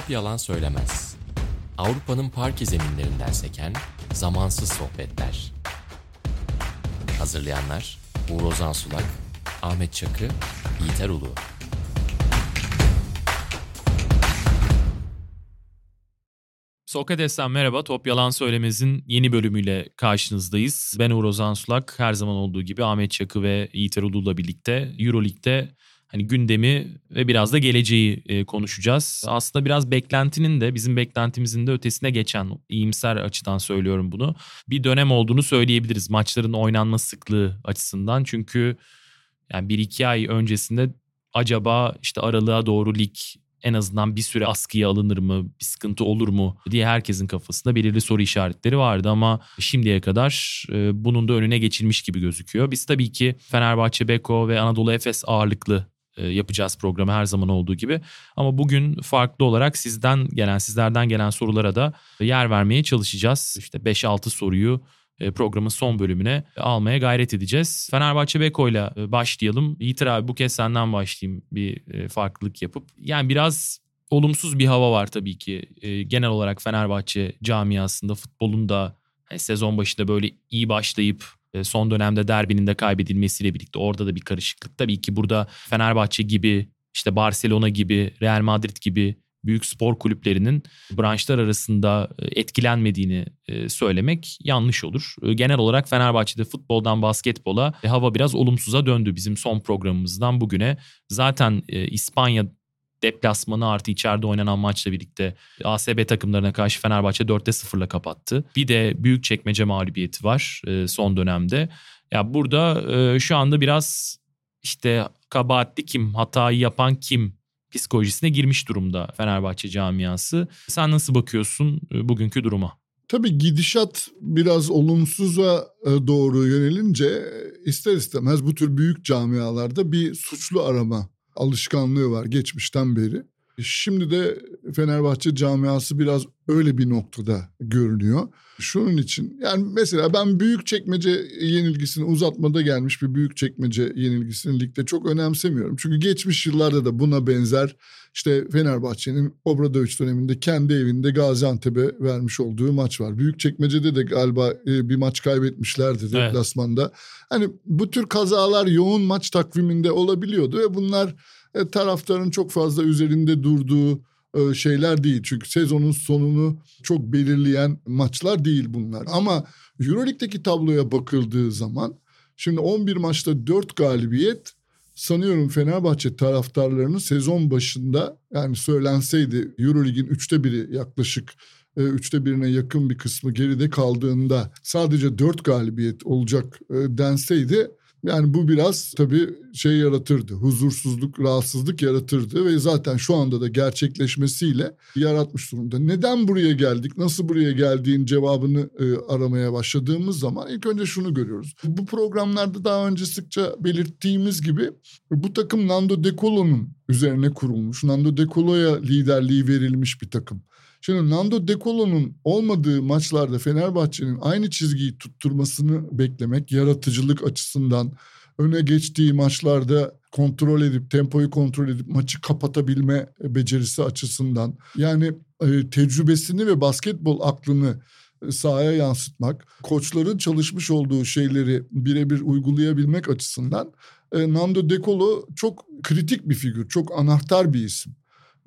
Top yalan söylemez. Avrupa'nın parke zeminlerinden seken zamansız sohbetler. Hazırlayanlar Uğur Ozan Sulak, Ahmet Çakı, Yiğiter Ulu. Sokrates'ten merhaba. Top Yalan Söylemez'in yeni bölümüyle karşınızdayız. Ben Uğur Ozan Sulak. Her zaman olduğu gibi Ahmet Çakı ve Yiğiter Ulu'la birlikte Euroleague'de hani gündemi ve biraz da geleceği e, konuşacağız. Aslında biraz beklentinin de bizim beklentimizin de ötesine geçen iyimser açıdan söylüyorum bunu. Bir dönem olduğunu söyleyebiliriz maçların oynanma sıklığı açısından. Çünkü yani bir iki ay öncesinde acaba işte aralığa doğru lig en azından bir süre askıya alınır mı, bir sıkıntı olur mu diye herkesin kafasında belirli soru işaretleri vardı ama şimdiye kadar e, bunun da önüne geçilmiş gibi gözüküyor. Biz tabii ki Fenerbahçe, Beko ve Anadolu Efes ağırlıklı yapacağız programı her zaman olduğu gibi. Ama bugün farklı olarak sizden gelen, sizlerden gelen sorulara da yer vermeye çalışacağız. İşte 5-6 soruyu e, programın son bölümüne almaya gayret edeceğiz. Fenerbahçe Beko ile başlayalım. Yiğitir abi bu kez senden başlayayım bir e, farklılık yapıp. Yani biraz olumsuz bir hava var tabii ki. Genel olarak Fenerbahçe camiasında futbolun da sezon başında böyle iyi başlayıp son dönemde derbinin de kaybedilmesiyle birlikte orada da bir karışıklık. Tabii ki burada Fenerbahçe gibi işte Barcelona gibi Real Madrid gibi büyük spor kulüplerinin branşlar arasında etkilenmediğini söylemek yanlış olur. Genel olarak Fenerbahçe'de futboldan basketbola hava biraz olumsuza döndü bizim son programımızdan bugüne. Zaten İspanya deplasmanı artı içeride oynanan maçla birlikte ASB takımlarına karşı Fenerbahçe 4'te 0'la kapattı. Bir de büyük çekmece mağlubiyeti var son dönemde. Ya burada şu anda biraz işte kabahatli kim, hatayı yapan kim psikolojisine girmiş durumda Fenerbahçe camiası. Sen nasıl bakıyorsun bugünkü duruma? Tabii gidişat biraz olumsuza doğru yönelince ister istemez bu tür büyük camialarda bir suçlu arama alışkanlığı var geçmişten beri. Şimdi de Fenerbahçe camiası biraz öyle bir noktada görünüyor. Şunun için yani mesela ben büyük çekmece yenilgisini uzatmada gelmiş bir büyük çekmece yenilgisini ligde çok önemsemiyorum. Çünkü geçmiş yıllarda da buna benzer işte Fenerbahçe'nin Obradoviç döneminde kendi evinde Gaziantep'e vermiş olduğu maç var. Büyük çekmecede de galiba e, bir maç kaybetmişlerdi evet. deplasmanda. Hani bu tür kazalar yoğun maç takviminde olabiliyordu ve bunlar e, taraftarın çok fazla üzerinde durduğu e, şeyler değil. Çünkü sezonun sonunu çok belirleyen maçlar değil bunlar. Ama Euroleague'deki tabloya bakıldığı zaman şimdi 11 maçta 4 galibiyet sanıyorum Fenerbahçe taraftarlarının sezon başında yani söylenseydi Euroleague'in üçte biri yaklaşık e, üçte birine yakın bir kısmı geride kaldığında sadece dört galibiyet olacak denseydi yani bu biraz tabii şey yaratırdı. Huzursuzluk, rahatsızlık yaratırdı ve zaten şu anda da gerçekleşmesiyle yaratmış durumda. Neden buraya geldik? Nasıl buraya geldiğin cevabını e, aramaya başladığımız zaman ilk önce şunu görüyoruz. Bu programlarda daha önce sıkça belirttiğimiz gibi bu takım Nando De Colo'nun üzerine kurulmuş. Nando De Colo'ya liderliği verilmiş bir takım. Şimdi Nando De Colo'nun olmadığı maçlarda Fenerbahçe'nin aynı çizgiyi tutturmasını beklemek yaratıcılık açısından öne geçtiği maçlarda kontrol edip tempoyu kontrol edip maçı kapatabilme becerisi açısından yani e, tecrübesini ve basketbol aklını e, sahaya yansıtmak, koçların çalışmış olduğu şeyleri birebir uygulayabilmek açısından e, Nando De Colo çok kritik bir figür, çok anahtar bir isim.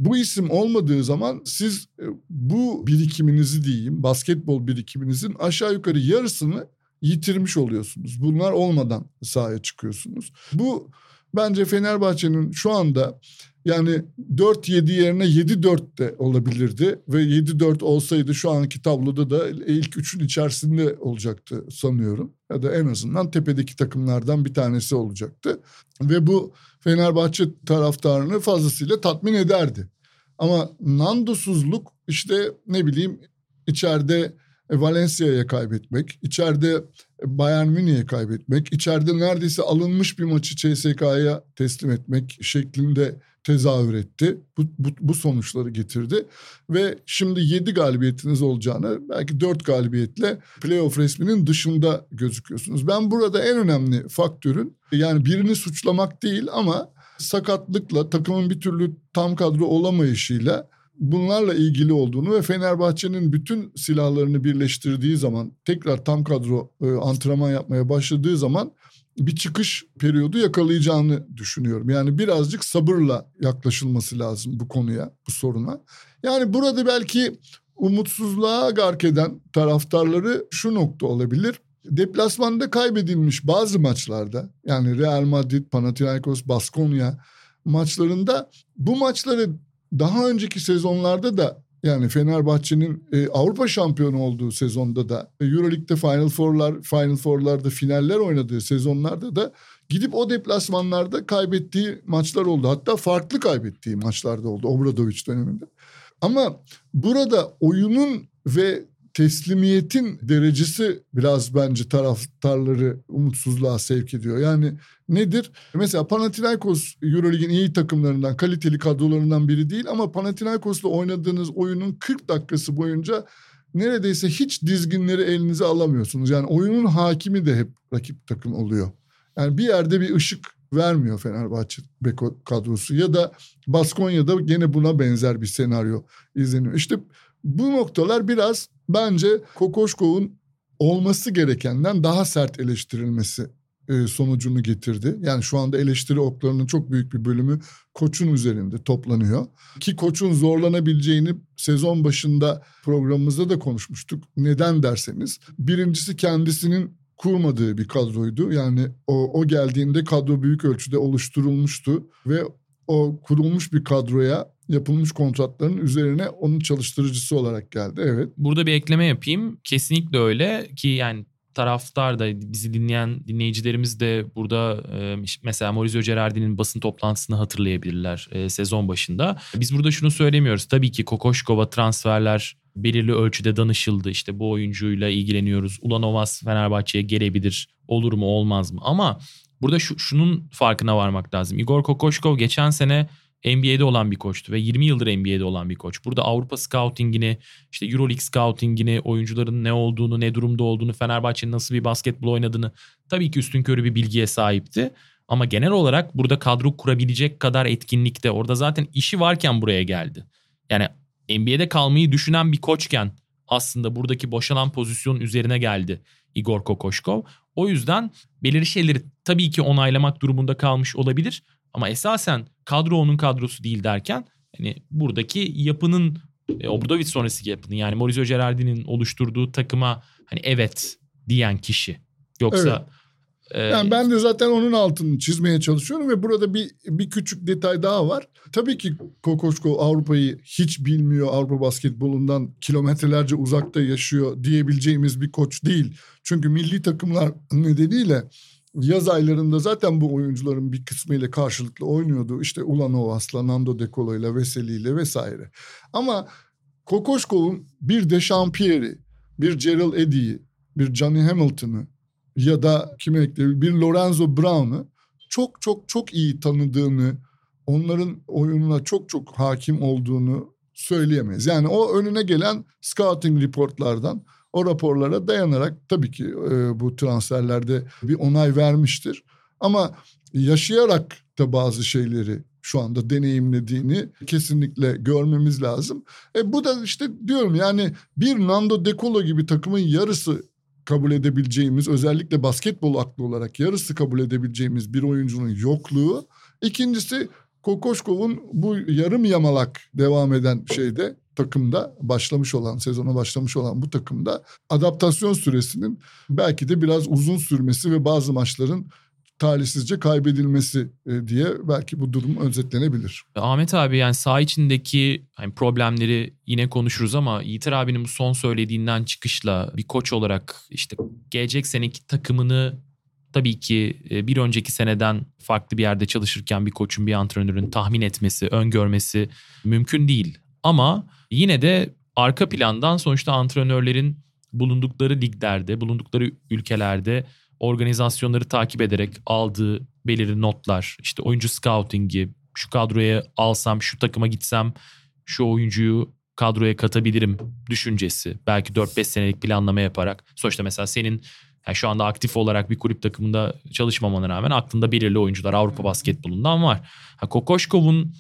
Bu isim olmadığı zaman siz e, bu birikiminizi diyeyim, basketbol birikiminizin aşağı yukarı yarısını yitirmiş oluyorsunuz. Bunlar olmadan sahaya çıkıyorsunuz. Bu bence Fenerbahçe'nin şu anda yani 4-7 yerine 7-4 de olabilirdi. Ve 7-4 olsaydı şu anki tabloda da ilk üçün içerisinde olacaktı sanıyorum. Ya da en azından tepedeki takımlardan bir tanesi olacaktı. Ve bu Fenerbahçe taraftarını fazlasıyla tatmin ederdi. Ama Nandosuzluk işte ne bileyim içeride Valencia'ya kaybetmek, içeride Bayern Münih'e kaybetmek, içeride neredeyse alınmış bir maçı CSK'ya teslim etmek şeklinde tezahür etti. Bu, bu, bu sonuçları getirdi. Ve şimdi 7 galibiyetiniz olacağını belki 4 galibiyetle playoff resminin dışında gözüküyorsunuz. Ben burada en önemli faktörün yani birini suçlamak değil ama sakatlıkla takımın bir türlü tam kadro olamayışıyla bunlarla ilgili olduğunu ve Fenerbahçe'nin bütün silahlarını birleştirdiği zaman tekrar tam kadro e, antrenman yapmaya başladığı zaman bir çıkış periyodu yakalayacağını düşünüyorum. Yani birazcık sabırla yaklaşılması lazım bu konuya, bu soruna. Yani burada belki umutsuzluğa gark eden taraftarları şu nokta olabilir. Deplasmanda kaybedilmiş bazı maçlarda yani Real Madrid, Panathinaikos, Baskonya maçlarında bu maçları daha önceki sezonlarda da yani Fenerbahçe'nin e, Avrupa şampiyonu olduğu sezonda da Euroleague'de Final Four'lar, Final Four'larda finaller oynadığı sezonlarda da gidip o deplasmanlarda kaybettiği maçlar oldu. Hatta farklı kaybettiği maçlarda oldu Obradoviç döneminde. Ama burada oyunun ve teslimiyetin derecesi biraz bence taraftarları umutsuzluğa sevk ediyor. Yani nedir? Mesela Panathinaikos Euroleague'in iyi takımlarından, kaliteli kadrolarından biri değil ama Panathinaikos'la oynadığınız oyunun 40 dakikası boyunca neredeyse hiç dizginleri elinize alamıyorsunuz. Yani oyunun hakimi de hep rakip takım oluyor. Yani bir yerde bir ışık vermiyor Fenerbahçe Beko kadrosu ya da Baskonya'da gene buna benzer bir senaryo izleniyor. İşte bu noktalar biraz bence Kokoşkov'un olması gerekenden daha sert eleştirilmesi e, sonucunu getirdi. Yani şu anda eleştiri oklarının çok büyük bir bölümü koçun üzerinde toplanıyor. Ki koçun zorlanabileceğini sezon başında programımızda da konuşmuştuk. Neden derseniz birincisi kendisinin kurmadığı bir kadroydu. Yani o, o geldiğinde kadro büyük ölçüde oluşturulmuştu ve o kurulmuş bir kadroya yapılmış kontratların üzerine onun çalıştırıcısı olarak geldi. Evet. Burada bir ekleme yapayım. Kesinlikle öyle ki yani taraftar da bizi dinleyen dinleyicilerimiz de burada e, mesela Maurizio Gerardi'nin basın toplantısını hatırlayabilirler e, sezon başında. Biz burada şunu söylemiyoruz. Tabii ki Kokoşkova transferler belirli ölçüde danışıldı. İşte bu oyuncuyla ilgileniyoruz. Ulanovas Fenerbahçe'ye gelebilir. Olur mu olmaz mı? Ama burada şu, şunun farkına varmak lazım. Igor Kokoşkov geçen sene NBA'de olan bir koçtu ve 20 yıldır NBA'de olan bir koç. Burada Avrupa scoutingini, işte EuroLeague scoutingini, oyuncuların ne olduğunu, ne durumda olduğunu, Fenerbahçe'nin nasıl bir basketbol oynadığını tabii ki üstün körü bir bilgiye sahipti. Ama genel olarak burada kadro kurabilecek kadar etkinlikte orada zaten işi varken buraya geldi. Yani NBA'de kalmayı düşünen bir koçken aslında buradaki boşalan pozisyonun üzerine geldi Igor Kokoşkov. O yüzden belirli şeyleri tabii ki onaylamak durumunda kalmış olabilir. Ama esasen kadro onun kadrosu değil derken hani buradaki yapının e, Obradovic sonrası yapının yani Maurizio Gerardi'nin oluşturduğu takıma hani evet diyen kişi. Yoksa. Yani ben de zaten onun altını çizmeye çalışıyorum ve burada bir bir küçük detay daha var. Tabii ki Kokoşko Avrupa'yı hiç bilmiyor. Avrupa basketbolundan kilometrelerce uzakta yaşıyor diyebileceğimiz bir koç değil. Çünkü milli takımlar nedeniyle yaz aylarında zaten bu oyuncuların bir kısmıyla karşılıklı oynuyordu. İşte Ulanovas'la, Nando De Colo'yla, Veseli'yle vesaire. Ama Kokoşkov'un bir Dechampierre'i, bir Gerald Eddy'yi, bir Johnny Hamilton'ı ya da kime ekleyebilir bir Lorenzo Brown'u çok çok çok iyi tanıdığını, onların oyununa çok çok hakim olduğunu söyleyemeyiz. Yani o önüne gelen scouting reportlardan o raporlara dayanarak tabii ki e, bu transferlerde bir onay vermiştir. Ama yaşayarak da bazı şeyleri şu anda deneyimlediğini kesinlikle görmemiz lazım. E bu da işte diyorum yani bir Nando De Colo gibi takımın yarısı kabul edebileceğimiz özellikle basketbol aklı olarak yarısı kabul edebileceğimiz bir oyuncunun yokluğu. İkincisi Kokoşkov'un bu yarım yamalak devam eden şeyde takımda başlamış olan sezona başlamış olan bu takımda adaptasyon süresinin belki de biraz uzun sürmesi ve bazı maçların talihsizce kaybedilmesi e, diye belki bu durum özetlenebilir. Ahmet abi yani saha içindeki hani problemleri yine konuşuruz ama Yiğiter abinin bu son söylediğinden çıkışla bir koç olarak işte gelecek seneki takımını tabii ki e, bir önceki seneden farklı bir yerde çalışırken bir koçun bir antrenörün tahmin etmesi, öngörmesi mümkün değil. Ama yine de arka plandan sonuçta antrenörlerin bulundukları liglerde, bulundukları ülkelerde organizasyonları takip ederek aldığı belirli notlar, işte oyuncu scouting'i, şu kadroya alsam, şu takıma gitsem şu oyuncuyu kadroya katabilirim düşüncesi. Belki 4-5 senelik planlama yaparak. Sonuçta mesela senin yani şu anda aktif olarak bir kulüp takımında çalışmamana rağmen aklında belirli oyuncular Avrupa basketbolundan var. Ha, Kokoşkov'un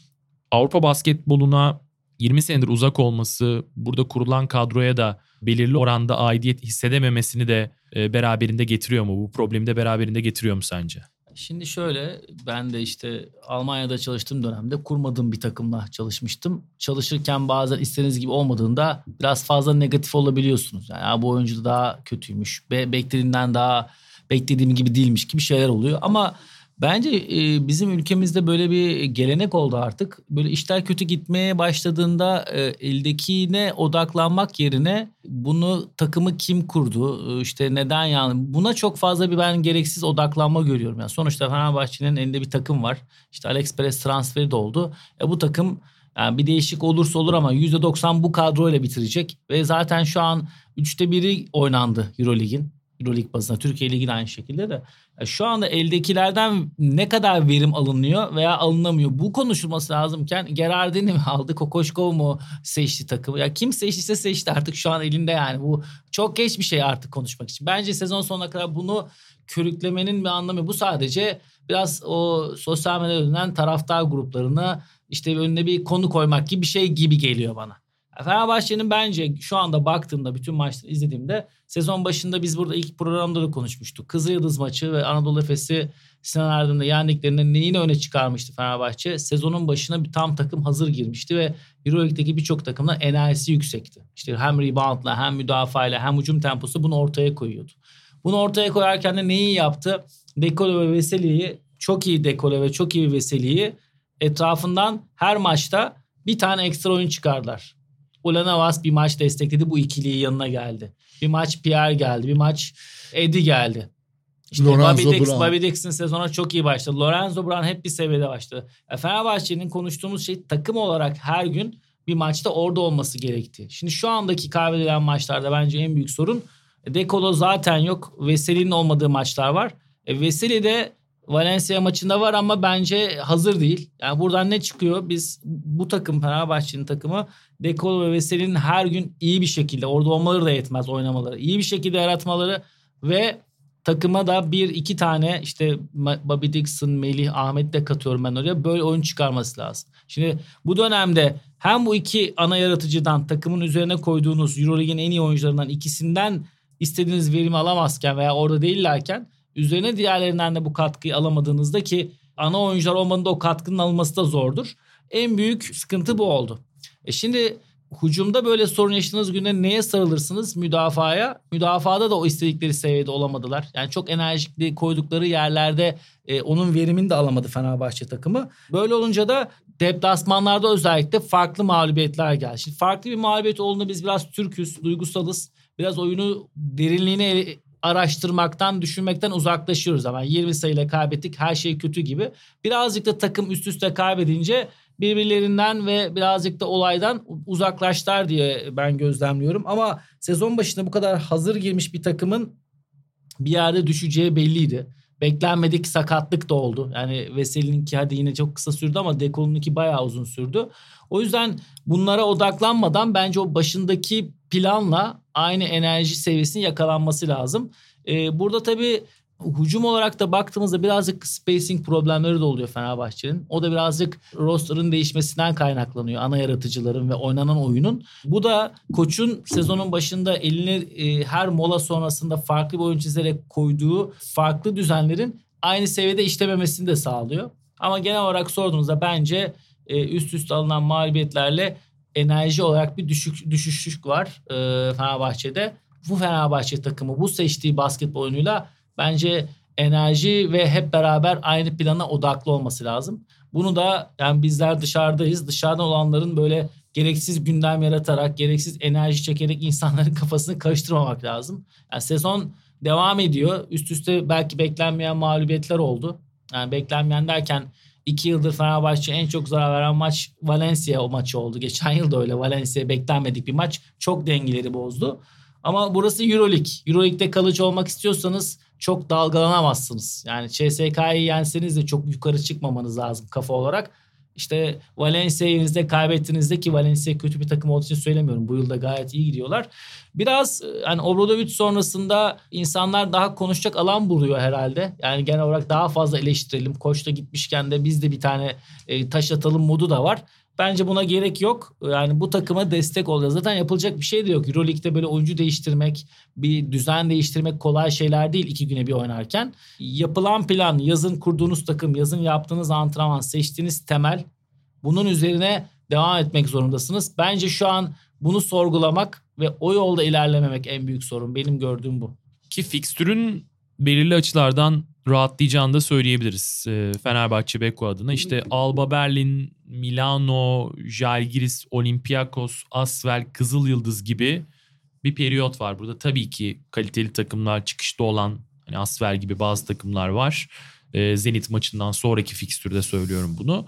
Avrupa basketboluna 20 senedir uzak olması burada kurulan kadroya da belirli oranda aidiyet hissedememesini de e, beraberinde getiriyor mu? Bu problemi de beraberinde getiriyor mu sence? Şimdi şöyle ben de işte Almanya'da çalıştığım dönemde kurmadığım bir takımla çalışmıştım. Çalışırken bazen istediğiniz gibi olmadığında biraz fazla negatif olabiliyorsunuz. Yani bu oyuncu da daha kötüymüş. Be beklediğinden daha beklediğim gibi değilmiş gibi şeyler oluyor. Ama Bence e, bizim ülkemizde böyle bir gelenek oldu artık. Böyle işler kötü gitmeye başladığında e, eldekine odaklanmak yerine bunu takımı kim kurdu, e, işte neden yani buna çok fazla bir ben gereksiz odaklanma görüyorum. Yani sonuçta Fenerbahçe'nin elinde bir takım var. İşte Alex Perez transferi de oldu. E, bu takım yani bir değişik olursa olur ama %90 bu kadroyla bitirecek. Ve zaten şu an üçte biri oynandı Eurolig'in. Euroleague bazında. Türkiye Ligi aynı şekilde de. Şu anda eldekilerden ne kadar verim alınıyor veya alınamıyor? Bu konuşulması lazımken Gerardini mi aldı Kokoşkov mu seçti takımı? Ya kim seçtiyse seçti artık şu an elinde yani. Bu çok geç bir şey artık konuşmak için. Bence sezon sonuna kadar bunu körüklemenin bir anlamı bu sadece biraz o sosyal medyada taraftar gruplarına işte önüne bir konu koymak gibi bir şey gibi geliyor bana. Fenerbahçe'nin bence şu anda baktığımda bütün maçları izlediğimde sezon başında biz burada ilk programda da konuşmuştuk. Kızılyıldız maçı ve Anadolu Efes'i Sinan Erdem'de yendiklerinde neyini öne çıkarmıştı Fenerbahçe? Sezonun başına bir tam takım hazır girmişti ve Euroleague'deki birçok takımda enerjisi yüksekti. İşte hem reboundla hem müdafayla hem hücum temposu bunu ortaya koyuyordu. Bunu ortaya koyarken de neyi yaptı? Dekolo ve Veseli'yi çok iyi Dekolo ve çok iyi Veseli'yi etrafından her maçta bir tane ekstra oyun çıkardılar. Ulanavas bir maç destekledi. Bu ikiliyi yanına geldi. Bir maç Pierre geldi. Bir maç Eddie geldi. İşte Lorenzo Bobby, Dix, Brown. Bobby Dixon sezona çok iyi başladı. Lorenzo Brown hep bir seviyede başladı. Ya Fenerbahçe'nin konuştuğumuz şey takım olarak her gün bir maçta orada olması gerekti. Şimdi şu andaki kaybedilen maçlarda bence en büyük sorun Dekolo zaten yok. Veseli'nin olmadığı maçlar var. E, Veseli de Valencia maçında var ama bence hazır değil. Yani buradan ne çıkıyor? Biz bu takım Fenerbahçe'nin takımı Dekolo ve Veseli'nin her gün iyi bir şekilde orada olmaları da yetmez oynamaları. İyi bir şekilde yaratmaları ve takıma da bir iki tane işte Bobby Dixon, Melih, Ahmet de katıyorum ben oraya. Böyle oyun çıkarması lazım. Şimdi bu dönemde hem bu iki ana yaratıcıdan takımın üzerine koyduğunuz Euroleague'in en iyi oyuncularından ikisinden istediğiniz verimi alamazken veya orada değillerken Üzerine diğerlerinden de bu katkıyı alamadığınızda ki ana oyuncular olmadığında o katkının alınması da zordur. En büyük sıkıntı bu oldu. E şimdi Hucumda böyle sorun yaşadığınız günde neye sarılırsınız? Müdafaya. Müdafada da o istedikleri seviyede olamadılar. Yani çok enerjikli koydukları yerlerde e, onun verimini de alamadı Fenerbahçe takımı. Böyle olunca da deplasmanlarda özellikle farklı mağlubiyetler geldi. Şimdi farklı bir mağlubiyet olduğunda biz biraz Türküz, duygusalız. Biraz oyunu derinliğine araştırmaktan, düşünmekten uzaklaşıyoruz ama 20 sayıyla kaybettik her şey kötü gibi. Birazcık da takım üst üste kaybedince birbirlerinden ve birazcık da olaydan uzaklaştılar diye ben gözlemliyorum. Ama sezon başında bu kadar hazır girmiş bir takımın bir yerde düşeceği belliydi. Beklenmedik sakatlık da oldu. Yani Veseli'ninki hadi yine çok kısa sürdü ama Dekolo'nunki bayağı uzun sürdü. O yüzden bunlara odaklanmadan bence o başındaki planla aynı enerji seviyesinin yakalanması lazım. Ee, burada tabii hücum olarak da baktığımızda birazcık spacing problemleri de oluyor Fenerbahçe'nin. O da birazcık roster'ın değişmesinden kaynaklanıyor. Ana yaratıcıların ve oynanan oyunun. Bu da koçun sezonun başında eline e, her mola sonrasında farklı bir oyun çizerek koyduğu farklı düzenlerin aynı seviyede işlememesini de sağlıyor. Ama genel olarak sorduğunuzda bence e, üst üste alınan mağlubiyetlerle enerji olarak bir düşük düşüşlük var e, Fenerbahçe'de. Bu Fenerbahçe takımı bu seçtiği basketbol oyunuyla bence enerji ve hep beraber aynı plana odaklı olması lazım. Bunu da yani bizler dışarıdayız. Dışarıdan olanların böyle gereksiz gündem yaratarak, gereksiz enerji çekerek insanların kafasını karıştırmamak lazım. Yani sezon devam ediyor. Üst üste belki beklenmeyen mağlubiyetler oldu. Yani beklenmeyen derken iki yıldır Fenerbahçe en çok zarar veren maç Valencia o maçı oldu. Geçen yıl da öyle Valencia beklenmedik bir maç. Çok dengeleri bozdu. Ama burası Euroleague. Euroleague'de kalıcı olmak istiyorsanız çok dalgalanamazsınız. Yani CSK'yı yenseniz de çok yukarı çıkmamanız lazım kafa olarak. İşte Valencia'yı elinizde kaybettiğinizde ki Valencia kötü bir takım olduğu için söylemiyorum. Bu yılda gayet iyi gidiyorlar. Biraz hani Obradovic sonrasında insanlar daha konuşacak alan buluyor herhalde. Yani genel olarak daha fazla eleştirelim. Koç da gitmişken de biz de bir tane e, taş atalım modu da var. Bence buna gerek yok. Yani bu takıma destek oluyor. Zaten yapılacak bir şey de yok. Euroleague'de böyle oyuncu değiştirmek, bir düzen değiştirmek kolay şeyler değil iki güne bir oynarken. Yapılan plan, yazın kurduğunuz takım, yazın yaptığınız antrenman, seçtiğiniz temel bunun üzerine devam etmek zorundasınız. Bence şu an bunu sorgulamak ve o yolda ilerlememek en büyük sorun. Benim gördüğüm bu. Ki fikstürün belirli açılardan rahatlayacağını da söyleyebiliriz. Ee, Fenerbahçe Beko adına. İşte Alba Berlin, Milano, Jalgiris, Olympiakos, Asvel, Kızıl Yıldız gibi bir periyot var. Burada tabii ki kaliteli takımlar çıkışta olan hani Asvel gibi bazı takımlar var. Ee, Zenit maçından sonraki fikstürde söylüyorum bunu.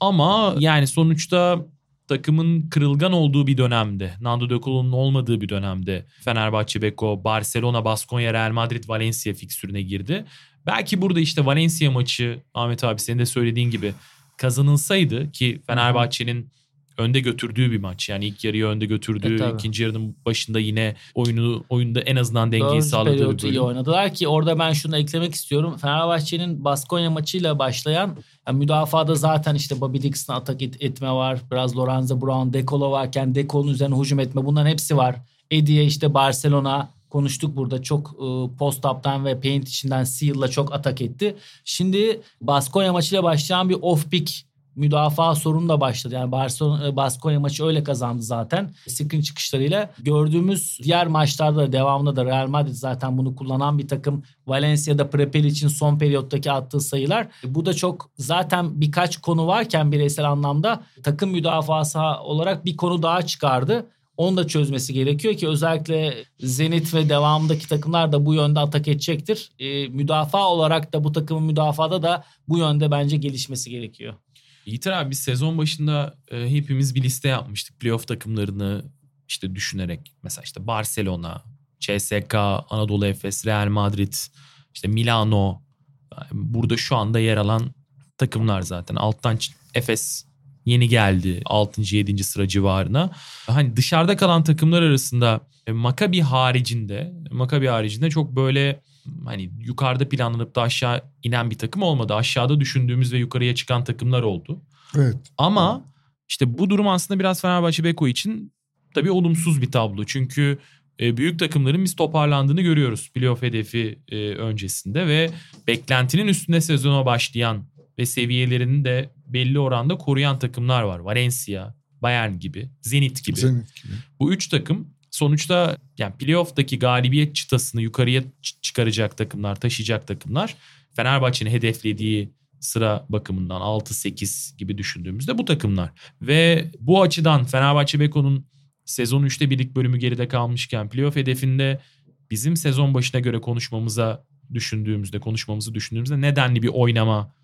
Ama yani sonuçta takımın kırılgan olduğu bir dönemde, Nando De Colo'nun olmadığı bir dönemde Fenerbahçe, Beko, Barcelona, Baskonya, Real Madrid, Valencia fikstürüne girdi. Belki burada işte Valencia maçı Ahmet abi senin de söylediğin gibi kazanılsaydı ki Fenerbahçe'nin önde götürdüğü bir maç. Yani ilk yarıyı önde götürdüğü, E, tabii. ikinci yarının başında yine oyunu oyunda en azından dengeyi Dördüncü sağladığı bir periyodu iyi bölüm. oynadılar ki orada ben şunu eklemek istiyorum. Fenerbahçe'nin Baskonya maçıyla başlayan yani müdafada zaten işte Bobby Dixon'a atak et- etme var. Biraz Lorenzo Brown, Dekolo varken Dekolo'nun üzerine hücum etme bunların hepsi var. Eddie'ye işte Barcelona konuştuk burada çok e, post-up'tan ve paint içinden Seal'la çok atak etti. Şimdi Baskonya maçıyla başlayan bir off-pick müdafaa sorunu da başladı. Yani Barcelona e, Baskonya maçı öyle kazandı zaten. Screen çıkışlarıyla. Gördüğümüz diğer maçlarda da devamında da Real Madrid zaten bunu kullanan bir takım. Valencia'da Prepel için son periyottaki attığı sayılar. Bu da çok zaten birkaç konu varken bireysel anlamda takım müdafası olarak bir konu daha çıkardı. Onu da çözmesi gerekiyor ki özellikle Zenit ve devamındaki takımlar da bu yönde atak edecektir. E, müdafaa olarak da bu takımın müdafada da bu yönde bence gelişmesi gerekiyor. Yiğiter abi biz sezon başında e, hepimiz bir liste yapmıştık. Playoff takımlarını işte düşünerek. Mesela işte Barcelona, CSK, Anadolu Efes, Real Madrid, işte Milano. Burada şu anda yer alan takımlar zaten. Alttan Efes yeni geldi 6. 7. sıra civarına. Hani dışarıda kalan takımlar arasında e, Maccabi haricinde, Maccabi haricinde çok böyle hani yukarıda planlanıp da aşağı inen bir takım olmadı. Aşağıda düşündüğümüz ve yukarıya çıkan takımlar oldu. Evet. Ama işte bu durum aslında biraz Fenerbahçe Beko için tabii olumsuz bir tablo. Çünkü e, büyük takımların biz toparlandığını görüyoruz playoff hedefi e, öncesinde ve beklentinin üstünde sezona başlayan ve seviyelerini de belli oranda koruyan takımlar var. Valencia, Bayern gibi, Zenit gibi. Zenit gibi. Bu üç takım sonuçta yani playoff'taki galibiyet çıtasını yukarıya çıkaracak takımlar, taşıyacak takımlar. Fenerbahçe'nin hedeflediği sıra bakımından 6-8 gibi düşündüğümüzde bu takımlar. Ve bu açıdan Fenerbahçe Beko'nun sezon 3'te birlik bölümü geride kalmışken playoff hedefinde bizim sezon başına göre konuşmamıza düşündüğümüzde, konuşmamızı düşündüğümüzde nedenli bir oynama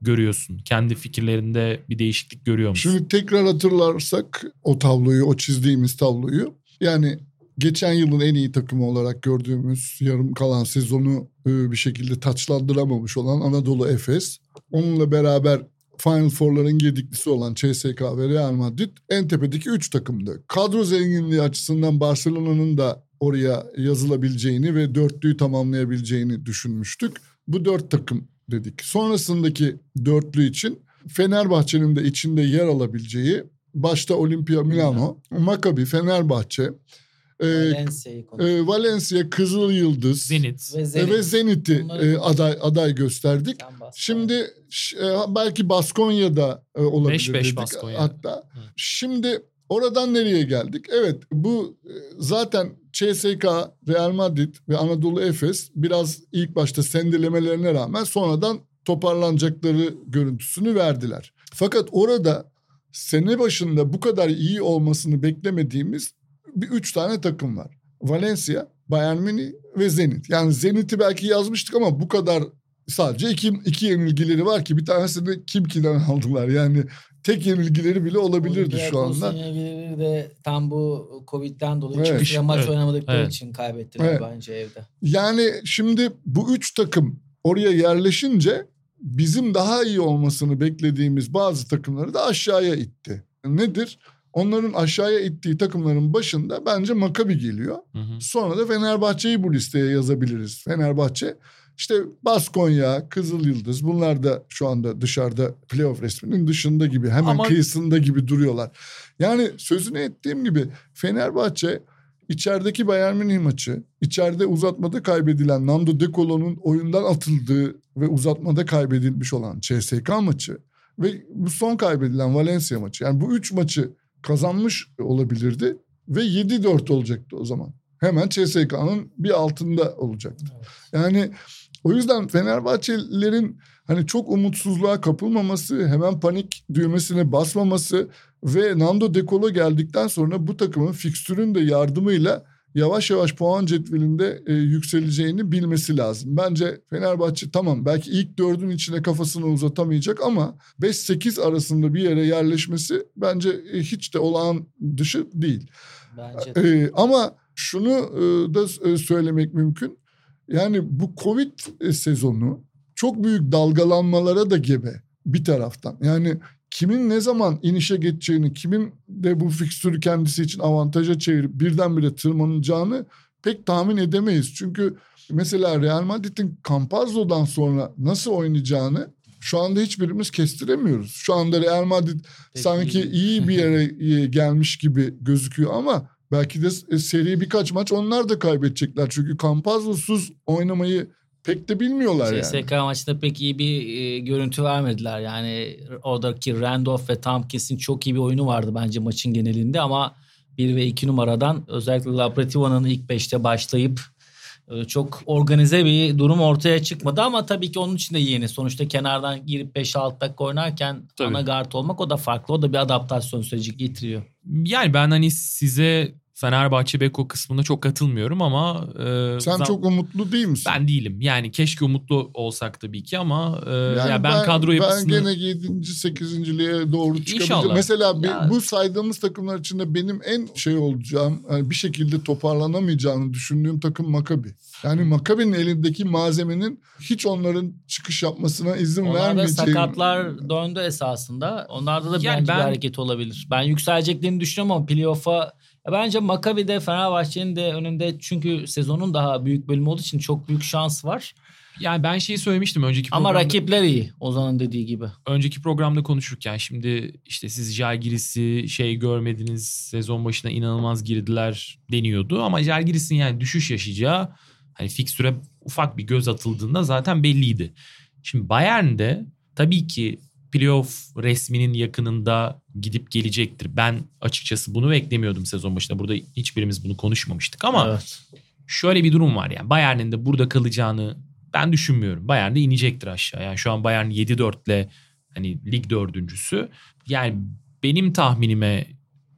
görüyorsun? Kendi fikirlerinde bir değişiklik görüyor musun? Şimdi tekrar hatırlarsak o tabloyu, o çizdiğimiz tabloyu. Yani geçen yılın en iyi takımı olarak gördüğümüz yarım kalan sezonu e, bir şekilde taçlandıramamış olan Anadolu Efes. Onunla beraber Final Four'ların gediklisi olan CSK ve Real Madrid en tepedeki 3 takımdı. Kadro zenginliği açısından Barcelona'nın da oraya yazılabileceğini ve dörtlüyü tamamlayabileceğini düşünmüştük. Bu dört takım dedik. Sonrasındaki dörtlü için Fenerbahçe'nin de içinde yer alabileceği başta Olimpia Milano, Maccabi, Fenerbahçe, e, Valencia'yı e, Valencia, Kızıl Yıldız Zenit. ve Zenit. ve Zenit'i e, aday aday gösterdik. Şimdi e, belki Baskonya'da e, olabilir 5-5 dedik Baskonya. hatta. Şimdi oradan nereye geldik? Evet bu e, zaten CSK, Real Madrid ve Anadolu Efes biraz ilk başta sendelemelerine rağmen sonradan toparlanacakları görüntüsünü verdiler. Fakat orada sene başında bu kadar iyi olmasını beklemediğimiz bir üç tane takım var. Valencia, Bayern Münih ve Zenit. Yani Zenit'i belki yazmıştık ama bu kadar sadece iki, iki yenilgileri var ki bir tanesini Kimki'den aldılar. Yani tek yenilgileri bile olabilirdi şu anda. Olympiakos'un de tam bu Covid'den dolayı Evet. süre maç Evet. oynamadıkları Evet. için kaybettiler Evet. bence evde. Yani şimdi bu üç takım oraya yerleşince bizim daha iyi olmasını beklediğimiz bazı takımları da aşağıya itti. Nedir? Onların aşağıya ittiği takımların başında bence Maccabi geliyor. Hı hı. Sonra da Fenerbahçe'yi bu listeye yazabiliriz. Fenerbahçe İşte Baskonya, Kızıl Yıldız bunlar da şu anda dışarıda playoff resminin dışında gibi hemen Ama- kıyısında gibi duruyorlar. Yani sözünü ettiğim gibi Fenerbahçe içerideki Bayern Münih maçı, içeride uzatmada kaybedilen Nando De Colo'nun oyundan atıldığı ve uzatmada kaybedilmiş olan CSK maçı ve bu son kaybedilen Valencia maçı. Yani bu üç maçı kazanmış olabilirdi ve 7-4 olacaktı o zaman. Hemen CSK'nın bir altında olacaktı. Yani o yüzden Fenerbahçelilerin hani çok umutsuzluğa kapılmaması, hemen panik düğmesine basmaması ve Nando De Colo geldikten sonra bu takımın fikstürün de yardımıyla yavaş yavaş puan cetvelinde e, yükseleceğini bilmesi lazım. Bence Fenerbahçe tamam belki ilk dördün içine kafasını uzatamayacak ama 5-8 arasında bir yere yerleşmesi bence e, hiç de olağan dışı değil. Bence Ee, ama şunu e, da e, söylemek mümkün. Yani bu Covid e, sezonu çok büyük dalgalanmalara da gebe bir taraftan. Yani kimin ne zaman inişe geçeceğini, kimin de bu fikstürü kendisi için avantaja çevirip birdenbire tırmanacağını pek tahmin edemeyiz. Çünkü mesela Real Madrid'in Campazzo'dan sonra nasıl oynayacağını şu anda hiçbirimiz kestiremiyoruz. Şu anda Real Madrid Pek sanki iyi. bir yere gelmiş gibi gözüküyor ama belki de e, seri birkaç maç onlar da kaybedecekler. Çünkü Campazzo'suz oynamayı pek de bilmiyorlar yani. CSK maçında pek iyi bir e, görüntü vermediler. Yani oradaki Randolph ve Tompkins'in çok iyi bir oyunu vardı bence maçın genelinde ama 1 ve 2 numaradan özellikle Labrativa'nın ilk 5'te başlayıp e, çok organize bir durum ortaya çıkmadı ama tabii ki onun için de yeni. Sonuçta kenardan girip 5-6 dakika oynarken Tabii. ana guard olmak o da farklı. O da bir adaptasyon süreci getiriyor. Yani ben hani size Fenerbahçe Beko kısmında çok katılmıyorum ama e, Sen zam- çok umutlu değil misin? ben değilim. Yani keşke umutlu olsak tabii ki ama e, Yani ya ben, kadro yapısını Ben gene 7. 8. liğe doğru çıkabilirim. İnşallah. Mesela Ya- bu saydığımız takımlar içinde benim en şey olacağım, yani bir şekilde toparlanamayacağını düşündüğüm takım Makabi. Yani Makabi'nin elindeki malzemenin hiç onların çıkış yapmasına izin Onlarda vermeyeceği. sakatlar döndü esasında. Onlarda da Yani bence ben- bir hareket olabilir. Ben yükseleceklerini düşünüyorum ama playoff'a bence Maccabi'de Fenerbahçe'nin de önünde çünkü sezonun daha büyük bölümü olduğu için çok büyük şans var. yani ben şeyi söylemiştim önceki Ama programda. rakipler iyi Ozan'ın dediği gibi. önceki programda konuşurken şimdi işte siz Jalgiris'i şey görmediniz sezon başına inanılmaz girdiler deniyordu ama Jalgiris'in yani düşüş yaşayacağı hani fikstüre ufak bir göz atıldığında zaten belliydi. Şimdi Bayern'de tabii ki playoff resminin yakınında gidip gelecektir. Ben açıkçası bunu beklemiyordum sezon başında. Burada hiçbirimiz bunu konuşmamıştık ama Evet. şöyle bir durum var yani Bayern'in de burada kalacağını ben düşünmüyorum. Bayern de inecektir aşağı. Yani şu an Bayern 7-4 ile hani lig dördüncüsü. Yani benim tahminime